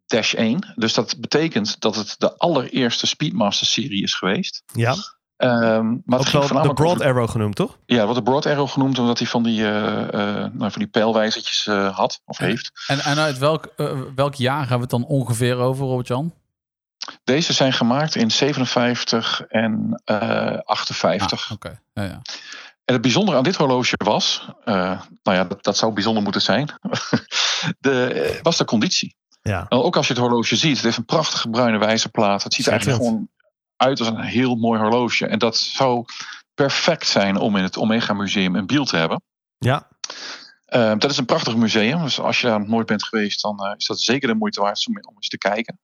2915-1. Dus dat betekent dat het de allereerste Speedmaster-serie is geweest. Ja, Ehm, maar het ook ging wel de Broad over- Arrow genoemd, toch? Ja, wordt de Broad Arrow genoemd omdat hij van die, eh, eh, nou, van die pijlwijzertjes eh, had of heeft. En, en uit welk, welk jaar hebben we het dan ongeveer over, Robert-Jan? Deze zijn gemaakt in 57 en eh 58. Ah, Oké, ja, ja. En het bijzondere aan dit horloge was, eh, nou ja, dat, dat zou bijzonder moeten zijn, de, eh, was de conditie. Ja. Nou, ook als je het horloge ziet, het heeft een prachtige bruine wijzerplaat. Het ziet er eigenlijk gewoon uit als een heel mooi horloge. En dat zou perfect zijn om in het Omega Museum in Biel te hebben. Ja. Eh, dat is een prachtig museum. Dus als je daar nog nooit bent geweest, dan is dat zeker de moeite waard om, om eens te kijken.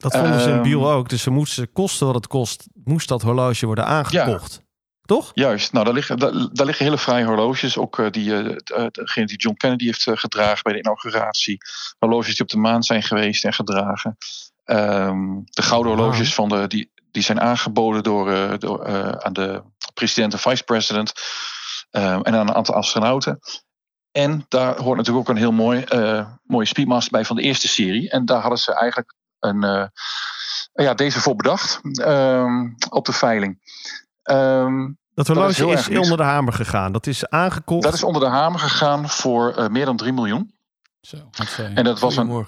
Dat vonden ze in Ehm, Biel ook. Dus ze moesten kosten wat het kost, moest dat horloge worden aangekocht. toch? Juist, nou daar liggen, daar, daar liggen hele fraaie horloges. Ook eh, die, eh, degene die John Kennedy heeft gedragen bij de inauguratie. Horloges die op de maan zijn geweest en gedragen. Ehm, de gouden horloges van de, die, die zijn aangeboden door, door, aan de president en vice-president. ehm, en aan een aantal astronauten. En daar hoort natuurlijk ook een heel mooi, mooie Speedmaster bij van de eerste serie. En daar hadden ze eigenlijk een, eh, ja, deze voor bedacht ehm, op de veiling. Ehm, Dat is horloge is, onder de hamer gegaan. Dat is aangekocht. Dat is onder de hamer gegaan voor eh, meer dan 3 miljoen. Zo? En dat was een,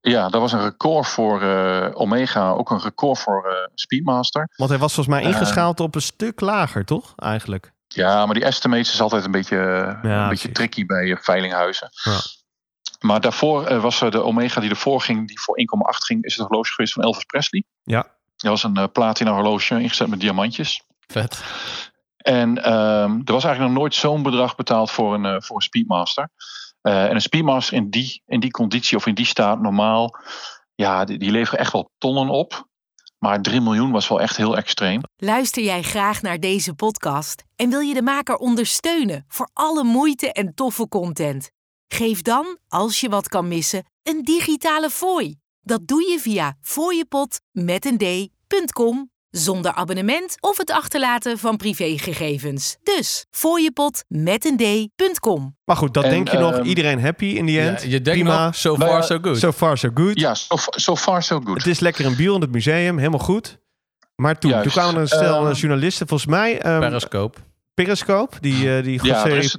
ja, dat was een record voor eh, Omega, ook een record voor eh, Speedmaster. Want hij was volgens mij ingeschaald op een stuk lager, toch? Eigenlijk. Ja, maar die estimates is altijd een beetje, Ja, een beetje tricky bij veilinghuizen. Ja. Maar daarvoor eh, was er de Omega die ervoor ging, die voor 1,8 ging, is het horloge geweest van Elvis Presley. Ja. Dat was een eh, platina horloge ingezet met diamantjes. Vet. En ehm, er was eigenlijk nog nooit zo'n bedrag betaald voor een, eh, voor een Speedmaster. Eh, en een Speedmaster in die, in die conditie of in die staat normaal, ja, die, die leveren echt wel tonnen op. Maar 3 miljoen was wel echt heel extreem. Luister jij graag naar deze podcast en wil je de maker ondersteunen voor alle moeite en toffe content? Geef dan, als je wat kan missen, een digitale fooi. Dat doe je via fooiepot met een d.com zonder abonnement of het achterlaten van privégegevens. Dus fooiepot met een d.com. Maar goed, dat En, denk je nog. ehm, Iedereen happy in the Ja, end. je denkt Prima. nog, so Nou far so good. So far so good. Ja, so, so far so good. Het is lekker een biel in het museum. Helemaal goed. Maar toen, toen kwamen er een stel Ehm, eh, journalisten. Volgens mij ehm Periscope. Periscope. Die, eh die Ja, er is,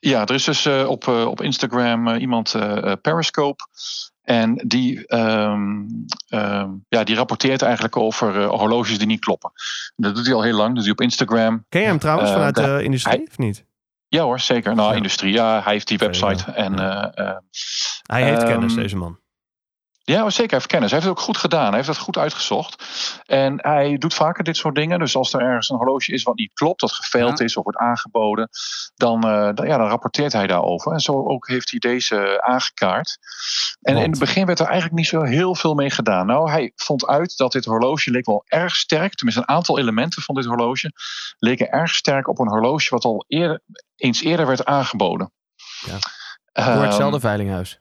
ja, er is dus eh, op, eh, op Instagram eh, iemand, Periscope. En die, ehm, ehm, ja, die rapporteert eigenlijk over horloges die niet kloppen. Dat doet hij al heel lang. Dat doet hij op Instagram. Ken je hem trouwens vanuit de, de- industrie hij- of niet? Ja hoor, zeker. Nou, Ja. industrie. Ja, hij heeft die website. ja. En, Ja. Hij heeft Ehm, kennis, deze man. Ja, zeker. Hij heeft kennis. Hij heeft het ook goed gedaan. Hij heeft dat goed uitgezocht. En hij doet vaker dit soort dingen. Dus als er ergens een horloge is wat niet klopt, dat gefaild Ja. is of wordt aangeboden, dan, eh, dan, ja, dan rapporteert hij daarover. En zo ook heeft hij deze aangekaart. En in het begin werd er eigenlijk niet zo heel veel mee gedaan. Nou, hij vond uit dat dit horloge leek wel erg sterk. Tenminste, een aantal elementen van dit horloge leken erg sterk op een horloge wat al eerder, eens eerder werd aangeboden. Ja. Ehm, Door hetzelfde veilinghuis.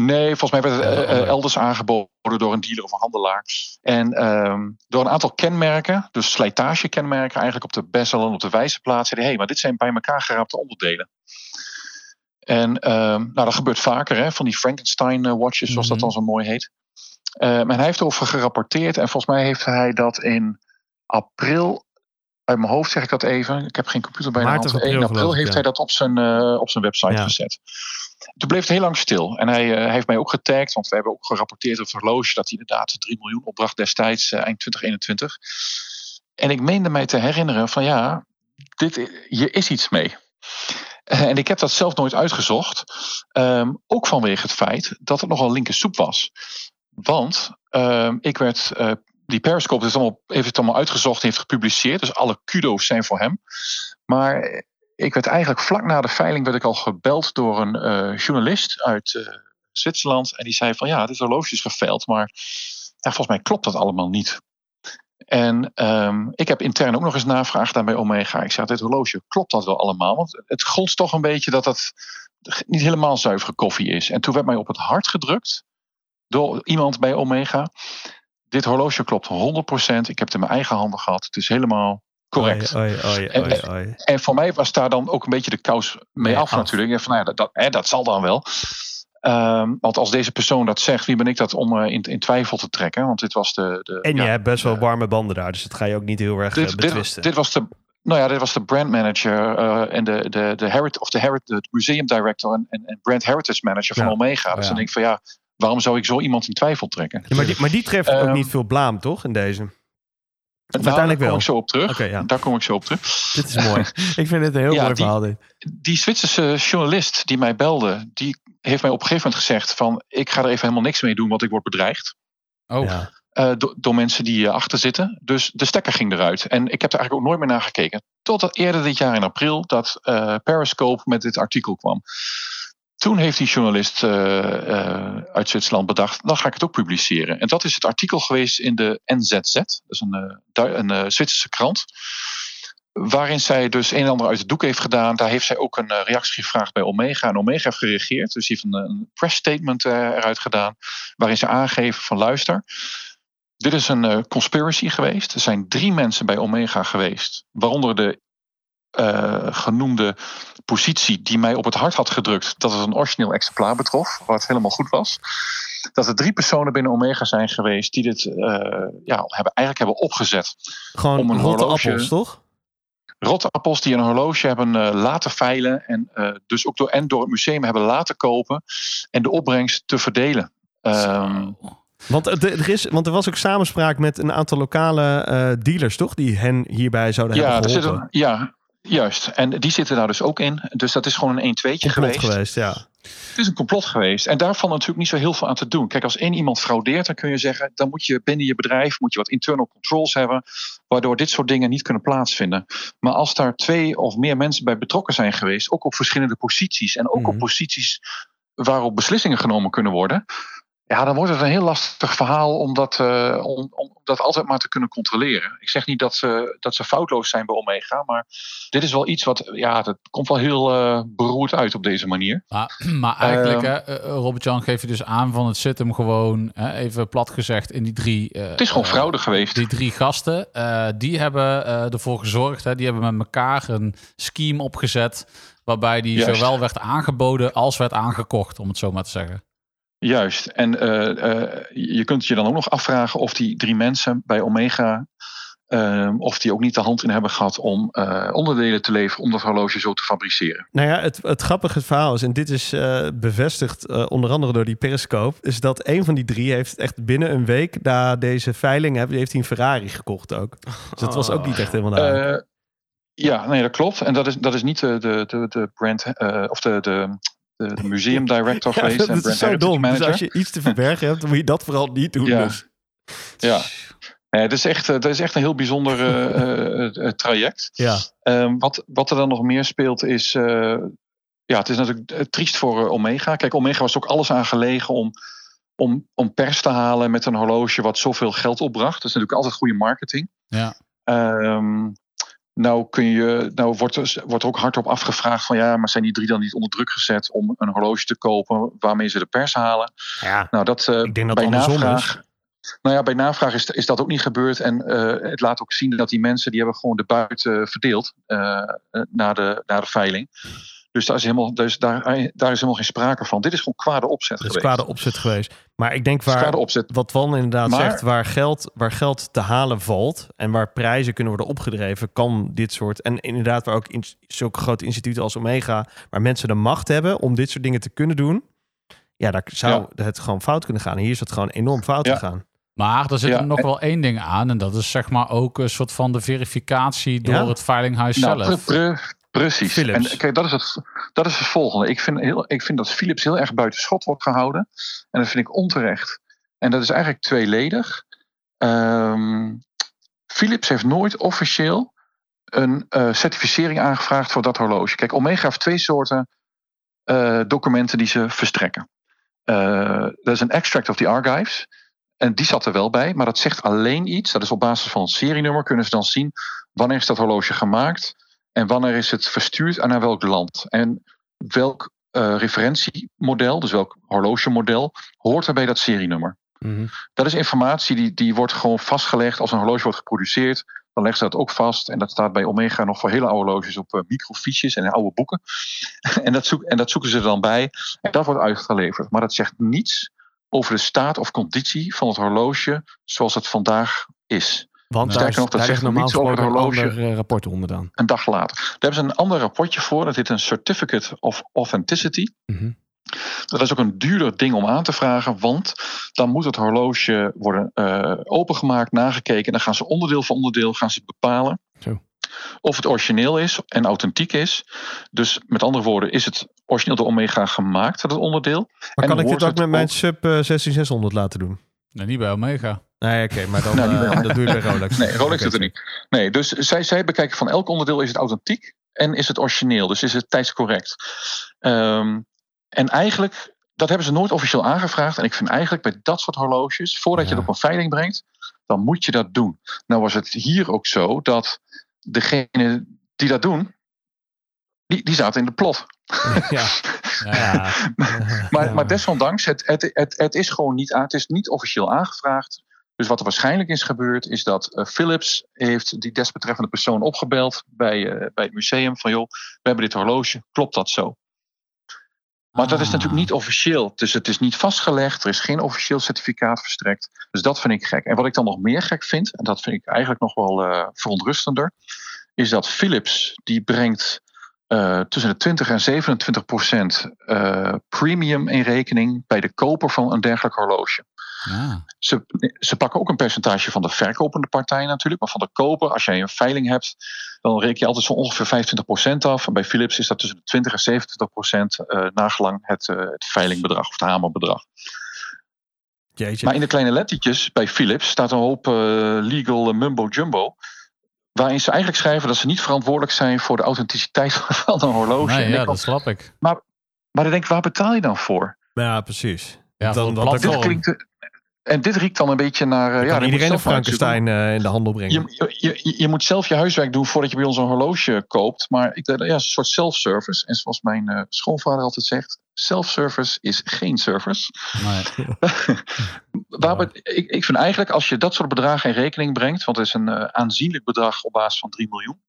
Nee, volgens mij werd het eh, eh, elders aangeboden door een dealer of een handelaar. En ehm, door een aantal kenmerken, dus slijtagekenmerken eigenlijk op de bezel en op de wijzerplaat, zeiden hé, maar dit zijn bij elkaar geraapte onderdelen. En ehm, nou, dat gebeurt vaker, hè, van die Frankenstein eh, watches, zoals dat Mhm. dan zo mooi heet. Eh, maar hij heeft erover gerapporteerd en volgens mij heeft hij dat in april, uit mijn hoofd zeg ik dat even, ik heb geen computer bij Maart de of hand, april, 1 april heeft ja. hij dat op zijn, eh, op zijn website Ja. gezet. Toen bleef het heel lang stil. En hij, eh, hij heeft mij ook getagd, want we hebben ook gerapporteerd op horloge dat hij inderdaad 3 miljoen opbracht destijds, eh, eind 2021. En ik meende mij te herinneren van ja, dit, hier is iets mee. En ik heb dat zelf nooit uitgezocht. Ehm, ook vanwege het feit dat het nogal linker soep was. Want ehm, ik werd. Die Periscope heeft, allemaal, heeft het allemaal uitgezocht heeft gepubliceerd. Dus alle kudo's zijn voor hem. Maar ik werd eigenlijk vlak na de veiling werd ik al gebeld door een eh, journalist uit eh, Zwitserland. En die zei van ja, dit horloge is geveild. Maar ja, volgens mij klopt dat allemaal niet. En ehm, ik heb intern ook nog eens navraag gedaan bij Omega. Ik zeg, dit horloge, klopt dat wel allemaal? Want het gonst toch een beetje dat dat niet helemaal zuivere koffie is. En toen werd mij op het hart gedrukt door iemand bij Omega. Dit horloge klopt 100%. Ik heb het in mijn eigen handen gehad. Het is helemaal correct. En- voor mij was daar dan ook een beetje de kous mee af, af. natuurlijk. Van, nou ja, dat, dat, hè, dat zal dan wel. Ehm, want als deze persoon dat zegt, wie ben ik dat om eh, in, in twijfel te trekken? Want dit was de. de En je ja, hebt best wel warme banden daar. Dus dat ga je ook niet heel erg eh, dit, betwisten. dit was de. Nou ja, dit was de brand manager eh, en de, de, de, herit, of de, herit, de museum director en, en, en brand heritage manager van Ja. Omega. Dus ja. dan denk ik van ja, waarom zou ik zo iemand in twijfel trekken? Ja, maar, die, maar die treft ook Ehm, niet veel blaam, toch? In deze. Nou, uiteindelijk daar kom wel. ik zo op terug. Oké, ja. Daar kom ik zo op terug. Dit is mooi. Ik vind het een heel Ja, mooi die- verhaal dit. die Zwitserse journalist die mij belde, die heeft mij op een gegeven moment gezegd van ik ga er even helemaal niks mee doen, want ik word bedreigd. Oh, Ja. eh, do- door mensen die eh, achter zitten. Dus de stekker ging eruit. En ik heb er eigenlijk ook nooit meer naar gekeken. Totdat eerder dit jaar in april dat eh, Periscope met dit artikel kwam. Toen heeft die journalist eh, eh, uit Zwitserland bedacht, dan ga ik het ook publiceren. En dat is het artikel geweest in de NZZ, dat is een, eh, een Zwitserse krant. Waarin zij dus een en ander uit het doek heeft gedaan. Daar heeft zij ook een reactie gevraagd bij Omega. En Omega heeft gereageerd. Dus heeft een, een press statement eruit gedaan. Waarin ze aangeven van luister. Dit is een conspiracy geweest. Er zijn drie mensen bij Omega geweest. Waaronder de eh, genoemde positie die mij op het hart had gedrukt. Dat het een origineel exemplaar betrof. Wat helemaal goed was. Dat er drie personen binnen Omega zijn geweest. Die dit eh, ja, hebben, eigenlijk hebben opgezet Gewoon Om een rotte horloge- appels, toch? rotte appels die een horloge hebben eh, laten veilen. En dus ook door, en door het museum hebben laten kopen. En de opbrengst te verdelen. Ehm, Want, er is, want er was ook samenspraak met een aantal lokale dealers, toch? Die hen hierbij zouden ja, hebben er zit geholpen. een, ja, juist. En die zitten daar dus ook in. Dus dat is gewoon een 1-2'tje Complot geweest. geweest, ja. Het is een complot geweest. En daar valt natuurlijk niet zo heel veel aan te doen. Kijk, als één iemand fraudeert, dan kun je zeggen... dan moet je binnen je bedrijf moet je wat internal controls hebben... waardoor dit soort dingen niet kunnen plaatsvinden. Maar als daar twee of meer mensen bij betrokken zijn geweest... ook op verschillende posities... en ook Mhm. op posities waarop beslissingen genomen kunnen worden... ja, dan wordt het een heel lastig verhaal om dat, eh, om, om dat altijd maar te kunnen controleren. Ik zeg niet dat ze, dat ze foutloos zijn bij Omega... maar dit is wel iets wat... ja, dat komt wel heel eh, beroerd uit op deze manier. Maar, maar eigenlijk, eh, Robert-Jan geeft je dus aan van het zit hem gewoon, even plat gezegd, in die drie... Het is gewoon fraude geweest. Die drie gasten, die hebben ervoor gezorgd, hè, die hebben met elkaar een scheme opgezet, waarbij die Juist. zowel werd aangeboden als werd aangekocht, om het zo maar te zeggen. Juist. En eh, eh, je kunt je dan ook nog afvragen of die drie mensen bij Omega. ehm, of die ook niet de hand in hebben gehad om eh, onderdelen te leveren om dat horloge zo te fabriceren. Nou ja, het, het grappige verhaal is, en dit is bevestigd onder andere door die Periscope, is dat een van die drie heeft echt binnen een week na deze veiling heeft, heeft hij een Ferrari gekocht ook. Dus dat was ook niet echt helemaal. Eh, ja, nee, dat klopt. En dat is, dat is niet de, de, de, de brand of de, de, de, de museum director ja, geweest. en dat brand is zo heritage dom. Dus manager. als je iets te verbergen hebt, dan moet je dat vooral niet doen. Ja. Dus. Ja. Nee, het, is echt, eh, het is echt een heel bijzonder eh, eh, eh, traject. Ja. Ehm, wat, wat er dan nog meer speelt is. eh, ja, het is natuurlijk eh, triest voor eh, Omega. Kijk, Omega was ook alles aan gelegen om, om, om pers te halen met een horloge wat zoveel geld opbracht. Dat is natuurlijk altijd goede marketing. Ja. Ehm, nou, kun je, nou wordt, er, wordt er ook hardop afgevraagd van ja, maar zijn die drie dan niet onder druk gezet om een horloge te kopen waarmee ze de pers halen? Ja, Nou, dat, eh, ik denk dat bij navraag, is. nou ja, bij navraag is, is dat ook niet gebeurd. En eh, het laat ook zien dat die mensen die hebben gewoon de buit eh, verdeeld eh, eh, na, de, na de veiling. Dus, daar is, helemaal, dus daar, daar is helemaal geen sprake van. Dit is gewoon kwade opzet Dat is geweest. kwade opzet geweest. Maar ik denk Het is waar, wat Wan inderdaad Maar- zegt, waar geld, waar geld te halen valt en waar prijzen kunnen worden opgedreven, kan dit soort. En inderdaad, waar ook in, zulke grote instituten als Omega, waar mensen de macht hebben om dit soort dingen te kunnen doen. Ja, daar zou het gewoon fout kunnen gaan. En hier is het gewoon enorm fout Ja. gegaan. Maar er zit Ja, er nog wel één ding aan. En dat is zeg maar ook een soort van de verificatie door Ja? het veilinghuis Nou, zelf. pre- pre- precies. Philips. En kijk, dat is, het, dat is het volgende. Ik vind, heel, ik vind dat Philips heel erg buiten schot wordt gehouden. En dat vind ik onterecht. En dat is eigenlijk tweeledig. Ehm, Philips heeft nooit officieel een eh, certificering aangevraagd voor dat horloge. Kijk, Omega heeft twee soorten eh, documenten die ze verstrekken. Eh, dat is een extract of the archives. En die zat er wel bij, maar dat zegt alleen iets. Dat is op basis van het serienummer kunnen ze dan zien wanneer is dat horloge gemaakt en wanneer is het verstuurd en naar welk land. En welk eh, referentiemodel, dus welk horlogemodel, hoort er bij dat serienummer. Mhm. Dat is informatie die, die wordt gewoon vastgelegd als een horloge wordt geproduceerd. Dan leggen ze dat ook vast. En dat staat bij Omega nog voor hele oude horloges op eh, microfiches en in oude boeken. en, dat zoek, en dat zoeken ze er dan bij. En dat wordt uitgeleverd. Maar dat zegt niets over de staat of conditie van het horloge zoals het vandaag is. Want Sterker daar, nog, dat daar zegt normaal over gesproken een het horloge. ander eh, rapport onderdaan. Een dag later. Daar hebben ze een ander rapportje voor. Dat heet een Certificate of Authenticity. Mhm. Dat is ook een duurder ding om aan te vragen, want dan moet het horloge worden eh, opengemaakt, nagekeken. En dan gaan ze onderdeel voor onderdeel gaan ze bepalen Zo. of het origineel is en authentiek is. Dus met andere woorden, is het origineel door Omega gemaakt, dat onderdeel? Maar En kan ik dit ook met mijn sub eh, 16600 laten doen? Nee, niet bij Omega. Nee, oké, maar dan Nou, niet eh, bij- dat doe je bij Rolex. Nee, Rolex Oké, doet er niet. Nee, dus zij, zij bekijken van elk onderdeel is het authentiek en is het origineel. Dus is het tijdscorrect. Ehm, En eigenlijk, dat hebben ze nooit officieel aangevraagd. En ik vind eigenlijk bij dat soort horloges, voordat je het op een veiling brengt, dan moet je dat doen. Nou was het hier ook zo dat degene die dat doen, die, die zaten in de plot. ja. Ja. Maar, Ja. maar desondanks, het, het, het, het is gewoon niet, het is niet officieel aangevraagd. Dus wat er waarschijnlijk is gebeurd, is dat eh, Philips heeft die desbetreffende persoon opgebeld bij, eh, bij het museum. Van joh, we hebben dit horloge, klopt dat zo? Maar dat is Ah. natuurlijk niet officieel. Dus het is niet vastgelegd. Er is geen officieel certificaat verstrekt. Dus dat vind ik gek. En wat ik dan nog meer gek vind, en dat vind ik eigenlijk nog wel eh, verontrustender, is dat Philips die brengt eh, tussen de 20 en 27 procent eh, premium in rekening bij de koper van een dergelijk horloge. Ja. Ze, ze pakken ook een percentage van de verkopende partij natuurlijk. Maar van de koper, als jij een veiling hebt, dan reken je altijd zo ongeveer 25% af. En bij Philips is dat tussen de 20 en 27% eh nagelang het, het veilingbedrag of het hamerbedrag. Jeetje. Maar in de kleine lettertjes bij Philips staat een hoop legal mumbo-jumbo. Waarin ze eigenlijk schrijven dat ze niet verantwoordelijk zijn voor de authenticiteit van een horloge. Nee, ja, dat snap ik. Maar dan denk ik, waar betaal je dan voor? ja, precies. Ja, Dan- Dit platform. klinkt, en dit riekt dan een beetje naar... eh, Ja, iedereen een. Frankenstein eh, in de handel brengen. Je, je, je, je moet zelf je huiswerk doen voordat je bij ons een horloge koopt. Maar ik, denk, ja, het is een soort self-service. En zoals mijn eh, schoonvader altijd zegt: self-service is geen service. Nee. Waar we- ik, ik vind eigenlijk als je dat soort bedragen in rekening brengt, want het is een eh, aanzienlijk bedrag op basis van 3 miljoen.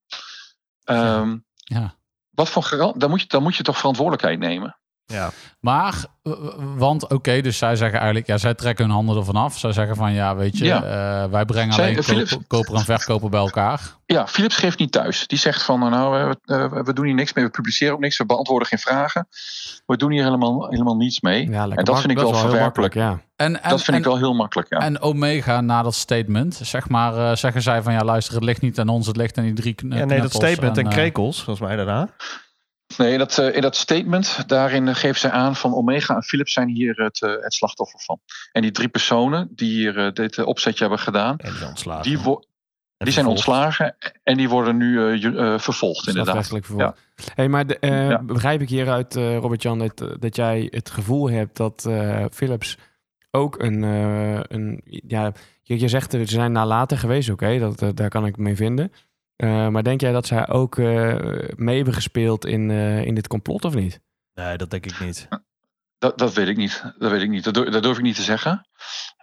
ehm, Ja. Wat voor garant, dan moet, je, dan moet je toch verantwoordelijkheid nemen. Ja. Maar, eh, want oké, dus zij zeggen eigenlijk, ja, zij trekken hun handen ervan af. Zij zeggen van, ja, weet je, Ja. eh, wij brengen Zij- alleen Philips- koper, koper en verkoper bij elkaar. Ja, Philips geeft niet thuis. Die zegt van, nou, we, eh, we doen hier niks mee, we publiceren ook niks, we beantwoorden geen vragen. We doen hier helemaal, helemaal niets mee. Ja, en dat vind ik wel heel verwerpelijk. makkelijk, ja. En, en, dat vind en, ik wel heel makkelijk, ja. En Omega na dat statement, zeg maar, eh, zeggen zij van, ja, luister, het ligt niet aan ons, het ligt aan die drie kn- ja, nee, dat statement en eh, krekels, volgens mij daarna. Nee, dat, eh, in dat statement, daarin eh, geven zij aan van Omega en Philips zijn hier het, eh, het slachtoffer van. En die drie personen die hier dit opzetje hebben gedaan, En die zijn ontslagen. die, wo- En die zijn vervolgd. ontslagen en die worden nu vervolgd inderdaad. Strafrechtelijk vervolg. Hey, maar de, Ja. begrijp ik hieruit, Robert-Jan, dat, dat jij het gevoel hebt dat Philips ook een... een ja, je, je zegt, er, ze zijn nalaten geweest, oké, dat daar kan ik mee vinden. Eh, maar denk jij dat zij ook eh, mee hebben gespeeld in, eh, in dit complot of niet? Nee, dat denk ik niet. Dat, dat weet ik niet. Dat weet ik niet. Dat, durf, dat durf ik niet te zeggen.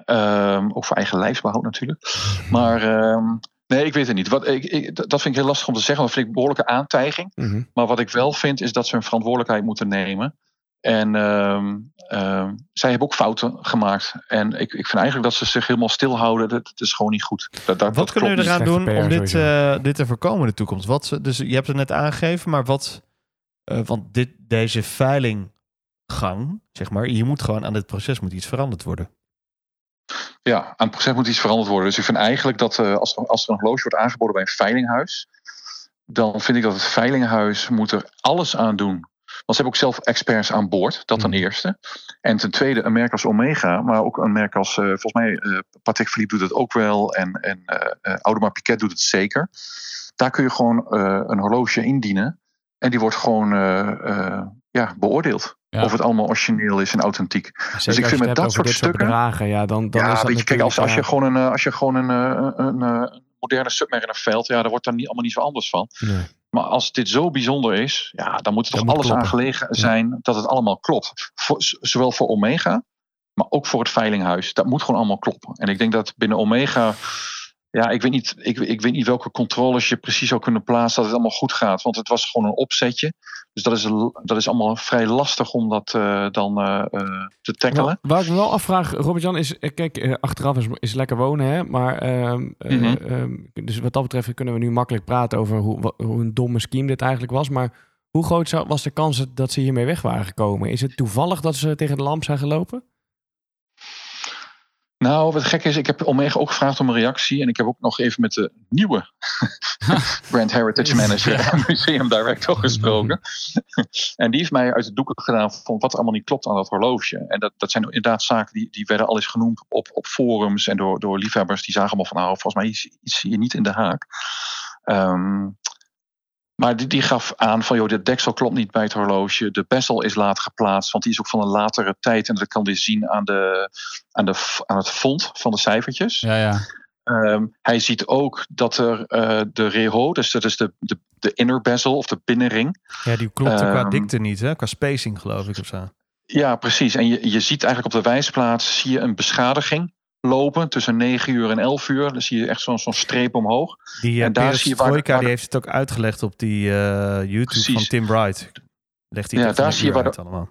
Ehm, ook voor eigen lijfsbehoud natuurlijk. Maar ehm, nee, ik weet het niet. Wat, ik, ik, dat vind ik heel lastig om te zeggen. Dat vind ik een behoorlijke aantijging. Mhm. Maar wat ik wel vind is dat ze hun verantwoordelijkheid moeten nemen. En ehm, ehm, zij hebben ook fouten gemaakt. En ik, ik vind eigenlijk dat ze zich helemaal stilhouden. Dat, dat is gewoon niet goed. Dat, dat, Wat dat kunnen we eraan doen PR om dit, eh, dit te voorkomen in de toekomst? Wat, ze- dus je hebt het net aangegeven, maar wat... eh, want dit, deze veilinggang, zeg maar... Je moet gewoon aan dit proces moet iets veranderd worden. Ja, aan het proces moet iets veranderd worden. Dus ik vind eigenlijk dat eh, als, er, als er een horloge wordt aangeboden bij een veilinghuis, dan vind ik dat het veilinghuis moet er alles aan doen. Want ze hebben ook zelf experts aan boord, dat ten Mhm. eerste. En ten tweede een merk als Omega, maar ook een merk als, eh, volgens mij, eh Patek Philippe doet het ook wel. En, en eh, Audemars Piguet doet het zeker. Daar kun je gewoon een horloge indienen. En die wordt gewoon ja, beoordeeld. Ja. Of het allemaal origineel is en authentiek. Zeker ik vind met dat soort stukken- bedragen, ja, dan, dan ja, is dat weet je, kijk, als, als je gewoon een, als je gewoon een, een, een, moderne submariner veilt, ja, daar wordt daar niet, allemaal niet zo anders van. ja, nee. Maar als dit zo bijzonder is, ja, dan moet er toch moet alles kloppen. aan gelegen zijn dat het allemaal klopt. Voor, zowel voor Omega, maar ook voor het veilinghuis. Dat moet gewoon allemaal kloppen. En ik denk dat binnen Omega, ja, ik weet niet, ik, ik weet niet welke controles je precies zou kunnen plaatsen dat het allemaal goed gaat. Want het was gewoon een opzetje. Dus dat is, dat is allemaal vrij lastig om dat eh, dan eh, eh, te tackelen. Waar, waar ik me wel afvraag, Robert-Jan, is... Kijk, achteraf is, is lekker wonen, hè? Maar, ehm, eh, Mhm. ehm, dus wat dat betreft kunnen we nu makkelijk praten over hoe, hoe een domme scheme dit eigenlijk was. Maar hoe groot zou- was de kans dat ze hiermee weg waren gekomen? Is het toevallig dat ze tegen de lamp zijn gelopen? Nou, wat gek is, ik heb Omega ook gevraagd om een reactie. En ik heb ook nog even met de nieuwe brand heritage manager en museum director gesproken. en die heeft mij uit de doeken gedaan van wat er allemaal niet klopt aan dat horloge. En dat, dat zijn inderdaad zaken die, die werden al eens genoemd op, op forums en door, door liefhebbers. Die zagen allemaal van, nou, volgens mij is iets hier niet in de haak. Ehm, Maar die, die gaf aan van, joh, de deksel klopt niet bij het horloge. De bezel is laat geplaatst, want die is ook van een latere tijd. En dat kan hij zien aan, de, aan, de, aan het font van de cijfertjes. Ja, ja. Ehm, hij ziet ook dat er eh, de reho, dus dat is de, de, de inner bezel of de binnenring. Ja, die klopte qua Ehm, dikte niet, hè? Qua spacing geloof ik of zo. Ja, precies. En je, je ziet eigenlijk op de wijsplaats zie je een beschadiging lopen tussen 9 uur en 11 uur. Dan zie je echt zo'n zo'n streep omhoog. Die En en daar zie je waar de- waar die de- heeft het ook uitgelegd op die eh, YouTube Precies. van Tim Wright. Legt hij Ja, daar zie je waar uit allemaal.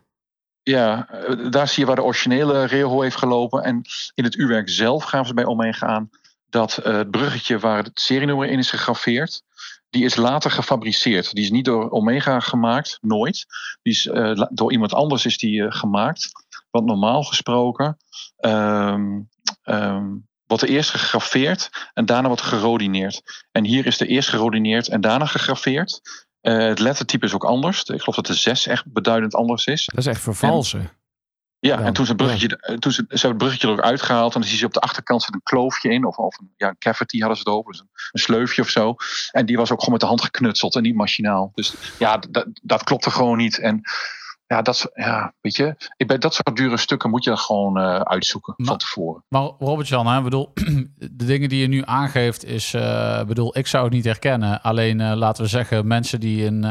Ja, eh, daar zie je waar de originele reho heeft gelopen. En in het uurwerk zelf gaven ze bij Omega aan dat eh, het bruggetje waar het serienummer in is gegraveerd, die is later gefabriceerd. Die is niet door Omega gemaakt, nooit. Die is, eh, door iemand anders is die eh, gemaakt. Want normaal gesproken ehm, ehm, wordt er eerst gegraveerd en daarna wordt gerodineerd. En hier is er eerst gerodineerd en daarna gegraveerd. Eh, het lettertype is ook anders. Ik geloof dat de 6 echt beduidend anders is. Dat is echt vervalsen. Ja, en toen, ze, een bruggetje, eh, toen ze, ze hebben het bruggetje er ook uitgehaald. En dan zie je op de achterkant zit een kloofje in. Of, of een, ja, een cavity hadden ze het over. Dus een, een sleufje of zo. En die was ook gewoon met de hand geknutseld en niet machinaal. Dus ja, dat- dat klopte gewoon niet. En ja, dat, ja, weet je, ik bij dat soort dure stukken moet je dat gewoon eh, uitzoeken Maar- van tevoren. Maar Robert-Jan, hè, bedoel, de dingen die je nu aangeeft is, eh, bedoel, ik zou het niet herkennen. Alleen, eh, laten we zeggen, mensen die in,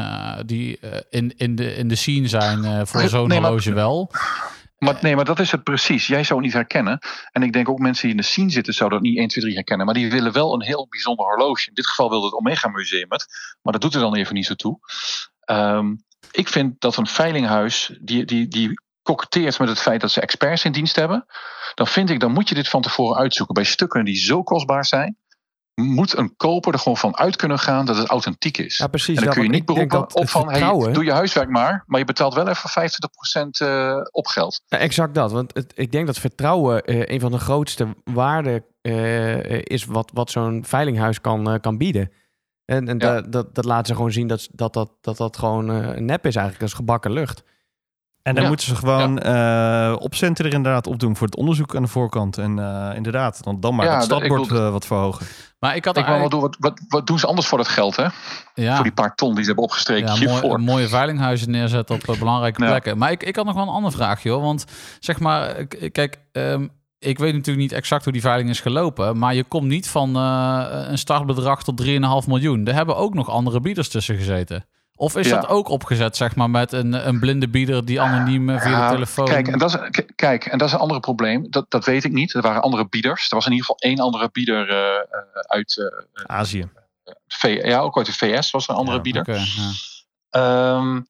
die, in, in, de, in de scene zijn voor zo'n nee, maar- horloge wel. Maar, nee, maar dat is het precies. Jij zou het niet herkennen. En ik denk ook mensen die in de scene zitten zouden dat niet 1, 2, 3 herkennen. Maar die willen wel een heel bijzonder horloge. In dit geval wilde het Omega Museum het. Maar dat doet er dan even niet zo toe. Ehm, ik vind dat een veilinghuis die, die, die koketteert met het feit dat ze experts in dienst hebben. Dan vind ik, dan moet je dit van tevoren uitzoeken. Bij stukken die zo kostbaar zijn, moet een koper er gewoon van uit kunnen gaan dat het authentiek is. Ja, precies. En dan Ja, kun je niet beroepen op van, hey, doe je huiswerk maar. Maar je betaalt wel even 25% eh opgeld. Ja, exact dat. Want het, ik denk dat vertrouwen eh, een van de grootste waarden eh, is wat, wat zo'n veilinghuis kan, kan bieden. En, en Ja. dat, dat, dat laat ze gewoon zien dat dat, dat, dat, dat gewoon eh, nep is eigenlijk. Dat is gebakken lucht. En dan Ja. moeten ze gewoon eh opcenten er inderdaad op doen voor het onderzoek aan de voorkant. En eh, inderdaad, dan, dan maar Ja, het dat- stadbord wat verhogen. Maar ik had Ik wel wat, wat, wat doen ze anders voor dat geld, hè? ja, Voor die paar ton die ze hebben opgestreken ja, hiervoor. mooi, mooie veilinghuizen neerzetten op belangrijke Ja. plekken. Maar ik, ik had nog wel een andere vraag, joh. Want zeg maar, kijk, ehm, ik weet natuurlijk niet exact hoe die veiling is gelopen. Maar je komt niet van eh, een startbedrag tot 3,5 miljoen. Er hebben ook nog andere bieders tussen gezeten. Of is Ja. dat ook opgezet, zeg maar, met een, een blinde bieder die anoniem eh, via Ja, de telefoon... Kijk, en dat is, kijk, en dat is een ander probleem. Dat, dat weet ik niet. Er waren andere bieders. Er was in ieder geval één andere bieder eh, uit eh, Azië. V, ja, ook uit de VS was er een andere Ja, bieder. Oké, ja. Ehm,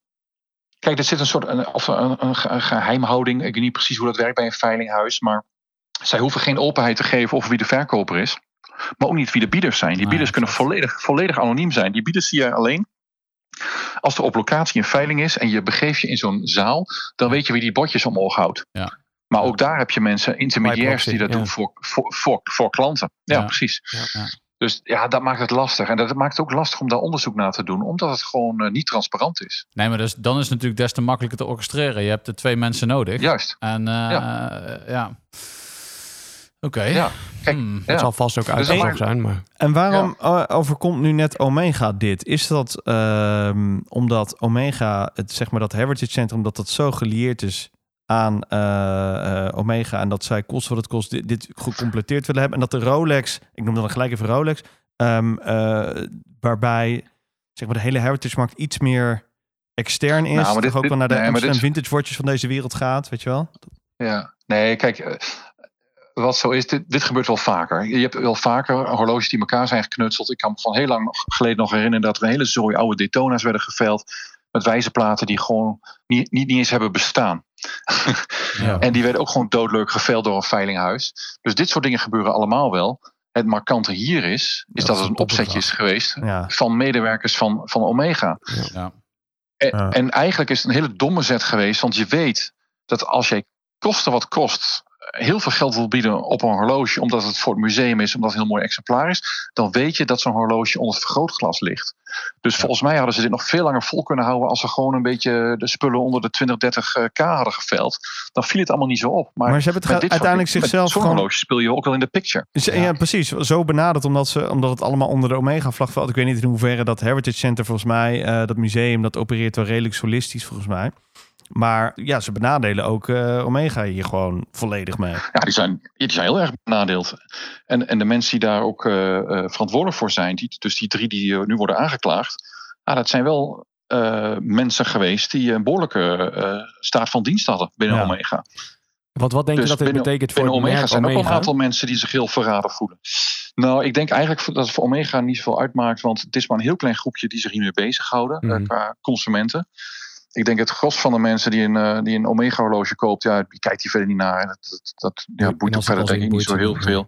kijk, er zit een soort een, of een, een ge- geheimhouding. Ik weet niet precies hoe dat werkt bij een veilinghuis. Maar zij hoeven geen openheid te geven over wie de verkoper is. Maar ook niet wie de bieders zijn. Die Nee, bieders kunnen volledig, volledig anoniem zijn. Die bieders zie je alleen als er op locatie een veiling is en je begeeft je in zo'n zaal, dan weet je wie die bordjes omhoog houdt. Ja. Maar ook daar heb je mensen, intermediairs, die dat ja. doen voor, voor, voor, voor klanten. Ja, Ja. precies. Ja. Ja. Dus ja, dat maakt het lastig. En dat maakt het ook lastig om daar onderzoek naar te doen, omdat het gewoon eh, niet transparant is. Nee, maar dus, dan is het natuurlijk des te makkelijker te orchestreren. Je hebt er twee mensen nodig. Juist. En eh, ja. Oké. Ja. Kijk, Hmm. Ja. Het zal vast ook dat uitgezocht zijn, maar... En waarom overkomt nu net Omega dit? Is dat ehm, omdat Omega, het, zeg maar dat Heritage Centrum, dat dat zo gelieerd is aan eh, eh, Omega en dat zij kost wat het kost dit, dit gecompleteerd willen hebben en dat de Rolex, ik noem dan gelijk even Rolex, ehm, eh, waarbij zeg maar de hele Heritage markt iets meer extern is, Nou, maar dit- toch ook dit- wel naar de nee, vintage watches van deze wereld gaat, weet je wel? Ja, nee, kijk, wat zo is, dit, dit gebeurt wel vaker. Je hebt wel vaker horloges die elkaar zijn geknutseld. Ik kan me van heel lang geleden nog herinneren dat er een hele zooi oude Daytona's werden geveild. Met wijzerplaten die gewoon niet, niet, niet eens hebben bestaan. Ja. En die werden ook gewoon doodleuk geveild door een veilinghuis. Dus dit soort dingen gebeuren allemaal wel. Het markante hier is, is Dat het een opzetje is geweest Ja. van medewerkers van, van Omega. Ja. En, Ja. en eigenlijk is het een hele domme zet geweest, want je weet dat als jij kosten wat kost heel veel geld wil bieden op een horloge, omdat het voor het museum is, omdat het een heel mooi exemplaar is, dan weet je dat zo'n horloge onder het vergrootglas ligt. Dus volgens mij hadden ze dit nog veel langer vol kunnen houden als ze gewoon een beetje de spullen onder de 20, 30 k hadden geveld. Dan viel het allemaal niet zo op. Maar, Maar ze hebben het dit uiteindelijk soort- zichzelf zo'n gewoon- horloge speel je ook wel in de picture. Ja. precies. Zo benaderd omdat, ze, omdat het allemaal onder de Omega-vlag valt. Ik weet niet in hoeverre dat Heritage Center volgens mij, eh, dat museum, dat opereert wel redelijk solistisch volgens mij. Maar ja, ze benadelen ook eh, Omega hier gewoon volledig mee. Ja, die zijn, die zijn heel erg benadeeld. En, en de mensen die daar ook eh, eh, verantwoordelijk voor zijn, die, dus die drie die nu worden aangeklaagd, ah, dat zijn wel eh, mensen geweest die een behoorlijke eh, staat van dienst hadden binnen Ja. Omega. Wat, wat denk Dus je dat dit binnen- betekent voor Binnen Omega zijn ook wel een Omega? aantal mensen die zich heel verraden voelen. Nou, ik denk eigenlijk dat het voor Omega niet zoveel uitmaakt, want het is maar een heel klein groepje die zich hiermee bezighouden eh, Mhm. qua consumenten. Ik denk het gros van de mensen die een, eh, die een Omega horloge koopt, ja, die kijkt hier verder niet naar. Dat, dat, dat ja, boeit ook verder denk ik niet zo heel veel.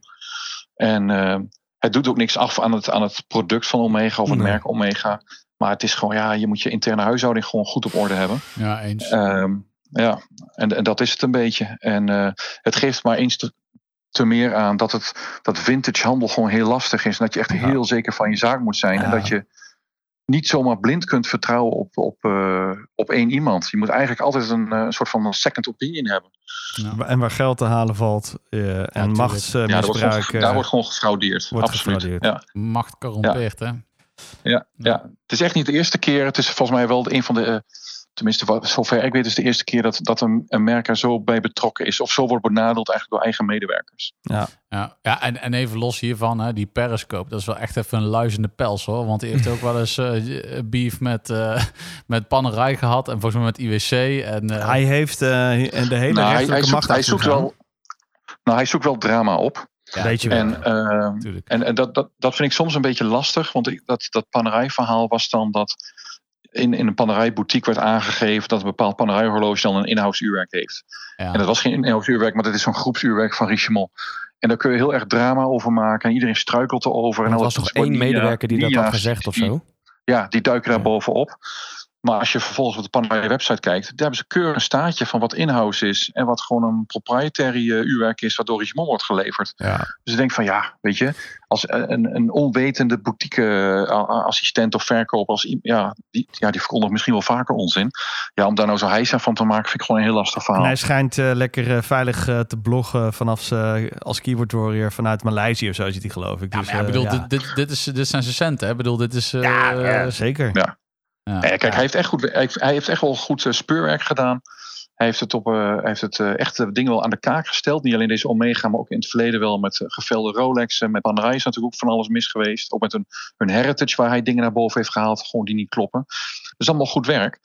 En eh, het doet ook niks af aan het, aan het product van Omega of het Nee. merk Omega. Maar het is gewoon, ja, je moet je interne huishouding gewoon goed op orde hebben. Ja, eens. Ehm, ja, en, en dat is het een beetje. En eh, het geeft maar eens te, te meer aan dat, het, dat vintage handel gewoon heel lastig is. En dat je echt heel zeker van je zaak moet zijn. En dat je niet zomaar blind kunt vertrouwen op, op, eh, op één iemand. Je moet eigenlijk altijd een eh, soort van een second opinion hebben. En waar geld te halen valt eh, en tuurlijk. machtsmisbruik. Ja, daar wordt, gewoon, daar wordt gewoon gefraudeerd. wordt Absoluut. gefraudeerd. Ja, Macht corrompeert, hè? ja, ja. Het is echt niet de eerste keer. Het is volgens mij wel een van de. Eh, tenminste, zover ik weet, is de eerste keer dat, dat een, een merk er zo bij betrokken is. Of zo wordt benadeeld eigenlijk door eigen medewerkers. Ja, ja en, en even los hiervan, hè, die Periscope, dat is wel echt even een luizende pels hoor. Want die heeft ook wel eens eh, beef met, eh met Panerij gehad en volgens mij met IWC. En, eh, Hij heeft eh, en de hele Nou, hij, rechterlijke hij, zoekt, macht hij, zoekt wel, nou, hij zoekt wel drama op. ja, weet je wel. En, eh, en, en dat, dat, dat vind ik soms een beetje lastig. Want ik, dat, dat panerijverhaal was dan dat in, in een panerijboutique werd aangegeven dat een bepaald panerijhorloge dan een inhoudsuurwerk heeft. Ja. En dat was geen inhoudsuurwerk, maar dat is zo'n groepsuurwerk van Richemont. En daar kun je heel erg drama over maken. En iedereen struikelt erover. En Er was toch één medewerker die dat had gezegd of zo? Ja, die duiken daar bovenop. Maar als je vervolgens op de Panerai website kijkt, daar hebben ze keurig een staartje van wat in-house is. En wat gewoon een proprietary eh, uurwerk is, wat door Richemont wordt geleverd. Ja. Dus ik denk van ja, weet je, als een, een onwetende boutique eh, assistent of verkoper, als, ja, die, ja, die verkondigt misschien wel vaker onzin. Ja, om daar nou zo aan van te maken, vind ik gewoon een heel lastig En verhaal. hij schijnt eh, lekker eh, veilig eh, te bloggen vanaf ze als keyboard warrior vanuit Maleisië of zo zit hij geloof ik. Ja, Dus, maar ja, ik eh, bedoel, ja. dit, dit, dit, is, dit zijn zijn centen, hè? Ik bedoel, dit is... eh, Ja, ja, zeker. Ja. Ja. Nee, kijk, hij heeft echt goed, hij heeft, hij heeft echt wel goed eh, speurwerk gedaan. Hij heeft het, op, eh, hij heeft het eh, echt de dingen wel aan de kaak gesteld. Niet alleen deze Omega, maar ook in het verleden wel met eh, gevelde Rolex. En met Panerai is natuurlijk ook van alles mis geweest. Ook met een, hun heritage waar hij dingen naar boven heeft gehaald. Gewoon die niet kloppen. Dat is allemaal goed werk.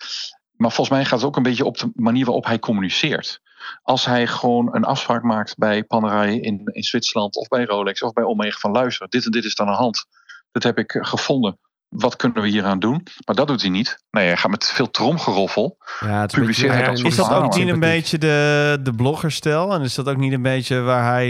Maar volgens mij gaat het ook een beetje op de manier waarop hij communiceert. Als hij gewoon een afspraak maakt bij Panerai in, in Zwitserland of bij Rolex of bij Omega van luister, dit en dit is dan aan de hand. Dat heb ik eh, gevonden. Wat kunnen we hieraan doen? Maar dat doet hij niet. Nee, hij gaat met veel tromgeroffel. Ja, het is Publiceert een hij beetje- dat Is dat ook niet een beetje de, de bloggerstijl? En is dat ook niet een beetje waar hij...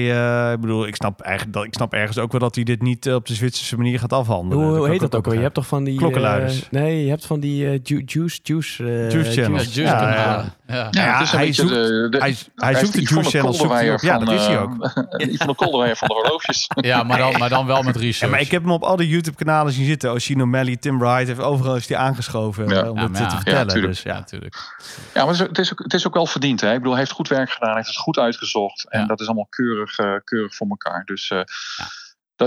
eh, ik bedoel, ik snap, eigenlijk, dat- ik snap ergens ook wel dat hij dit niet eh, op de Zwitserse manier gaat afhandelen. Hoe, heet dat ook wel? Je hebt toch van die... Klokkenluiders. eh, nee, je hebt van die ju- juice... Juice, eh, Juice channels. Ja. Ja. Ja, Ja, het is een hij beetje zoekt- de, de, Hij, hij zoekt de juice channel, zoekt hij op. Ja, van, dat is hij eh, ook. Yvonne Kolderweijer van de horloges. Ja, maar dan, maar dan wel met research. Ja, maar ik heb hem op al die YouTube-kanalen zien zitten. Oshino Melly, Tim Wright, heeft overal is die aangeschoven Ja. eh, om ja. te Ja, vertellen. tuurlijk. dus, Ja, natuurlijk. Ja, maar het is ook, het is ook wel verdiend. Hè? Ik bedoel, hij heeft goed werk gedaan. Hij heeft het goed uitgezocht. En Ja. dat is allemaal keurig, eh, keurig voor elkaar. Dus eh,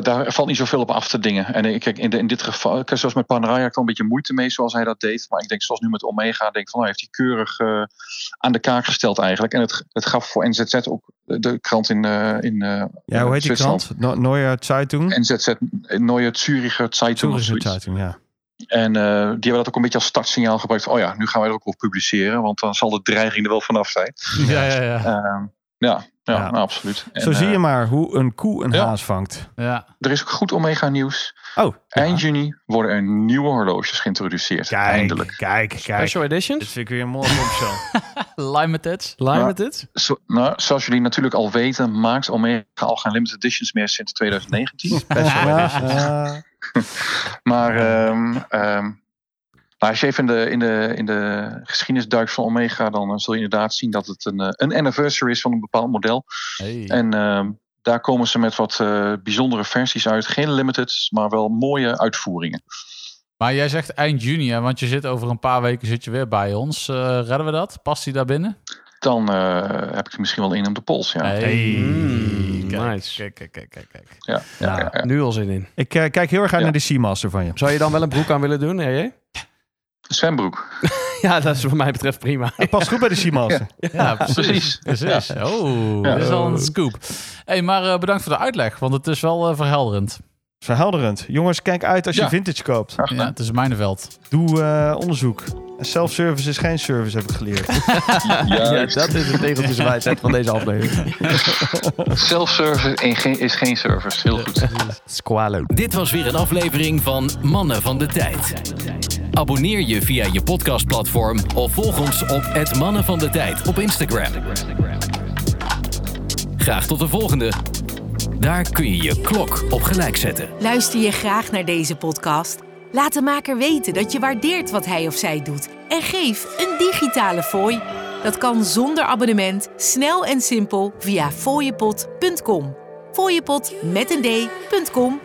da- daar valt niet zoveel op af te dingen. En ik kijk, in, de, in dit geval, zoals met Panerai, had ik wel een beetje moeite mee zoals hij dat deed. Maar ik denk, zoals nu met Omega, denk van, nou, heeft hij keurig eh, aan de kaak gesteld eigenlijk. En het, het gaf voor NZZ ook de krant in, eh in eh, Ja, hoe heet die krant? No Neue Zeitung? NZZ, Neue Züricher Zeitung zoiets. Zeitung, ja. En die hebben dat ook een beetje als startsignaal gebruikt. van, Oh ja, nu gaan wij er ook op publiceren. Want dan zal de dreiging er wel vanaf zijn. Ja, ja, ja. Ja, ja, Ja. Nou, absoluut. En, Zo zie je eh, maar hoe een koe een ja. haas vangt. ja. Er is ook goed Omega nieuws. Oh, Eind juni worden er nieuwe horloges geïntroduceerd. kijk, Eindelijk. kijk, kijk. Special Dit editions? vind ik weer een mooie. Limited. Limited? Zo, nou, zoals jullie natuurlijk al weten, maakt Omega al geen limited editions meer sinds 2019. Special edition. maar ehm, ehm, Nou, als je even in de, in de, in de geschiedenis duikt van Omega, dan zul je inderdaad zien dat het een, eh, een anniversary is van een bepaald model. Hey. En ehm, daar komen ze met wat eh, bijzondere versies uit. Geen limited, maar wel mooie uitvoeringen. Maar jij zegt eind juni, hè, want je zit over een paar weken zit je weer bij ons. Eh, redden we dat? Past hij daar binnen? Dan eh, heb ik er misschien wel in op de pols. Ja. Hey. Mm, Kijk, nice. Kijk, kijk, kijk, kijk, kijk. Ja. Ja. Ja, ja. Nu al zin in. Ik kijk heel erg uit Ja. naar de Seamaster van je. Zou je dan wel een broek aan willen doen, hè? Zwembroek. Ja, dat is wat mij betreft prima. Ik pas goed bij de Seamaster. Ja, precies. Precies. precies. Oh, Ja. dat is al een scoop. hey, maar eh, bedankt voor de uitleg, want het is wel eh, verhelderend. Verhelderend. Jongens, kijk uit als je vintage koopt. Ja, het is mijnenveld. Doe eh, onderzoek. Self-service is geen service, heb ik geleerd. Ja, dat is de tegeltjeswijsheid van deze aflevering. Self-service en geen- is geen service. Heel goed. Squalo. Dit was weer een aflevering van Mannen van de Tijd. Abonneer je via je podcastplatform of volg ons op het Mannen van de Tijd op Instagram. Graag tot de volgende. Daar kun je je klok op gelijk zetten. Luister je graag naar deze podcast? Laat de maker weten dat je waardeert wat hij of zij doet en geef een digitale fooi. Dat kan zonder abonnement, snel en simpel via fooiepot.com. Fooiepot met een d.com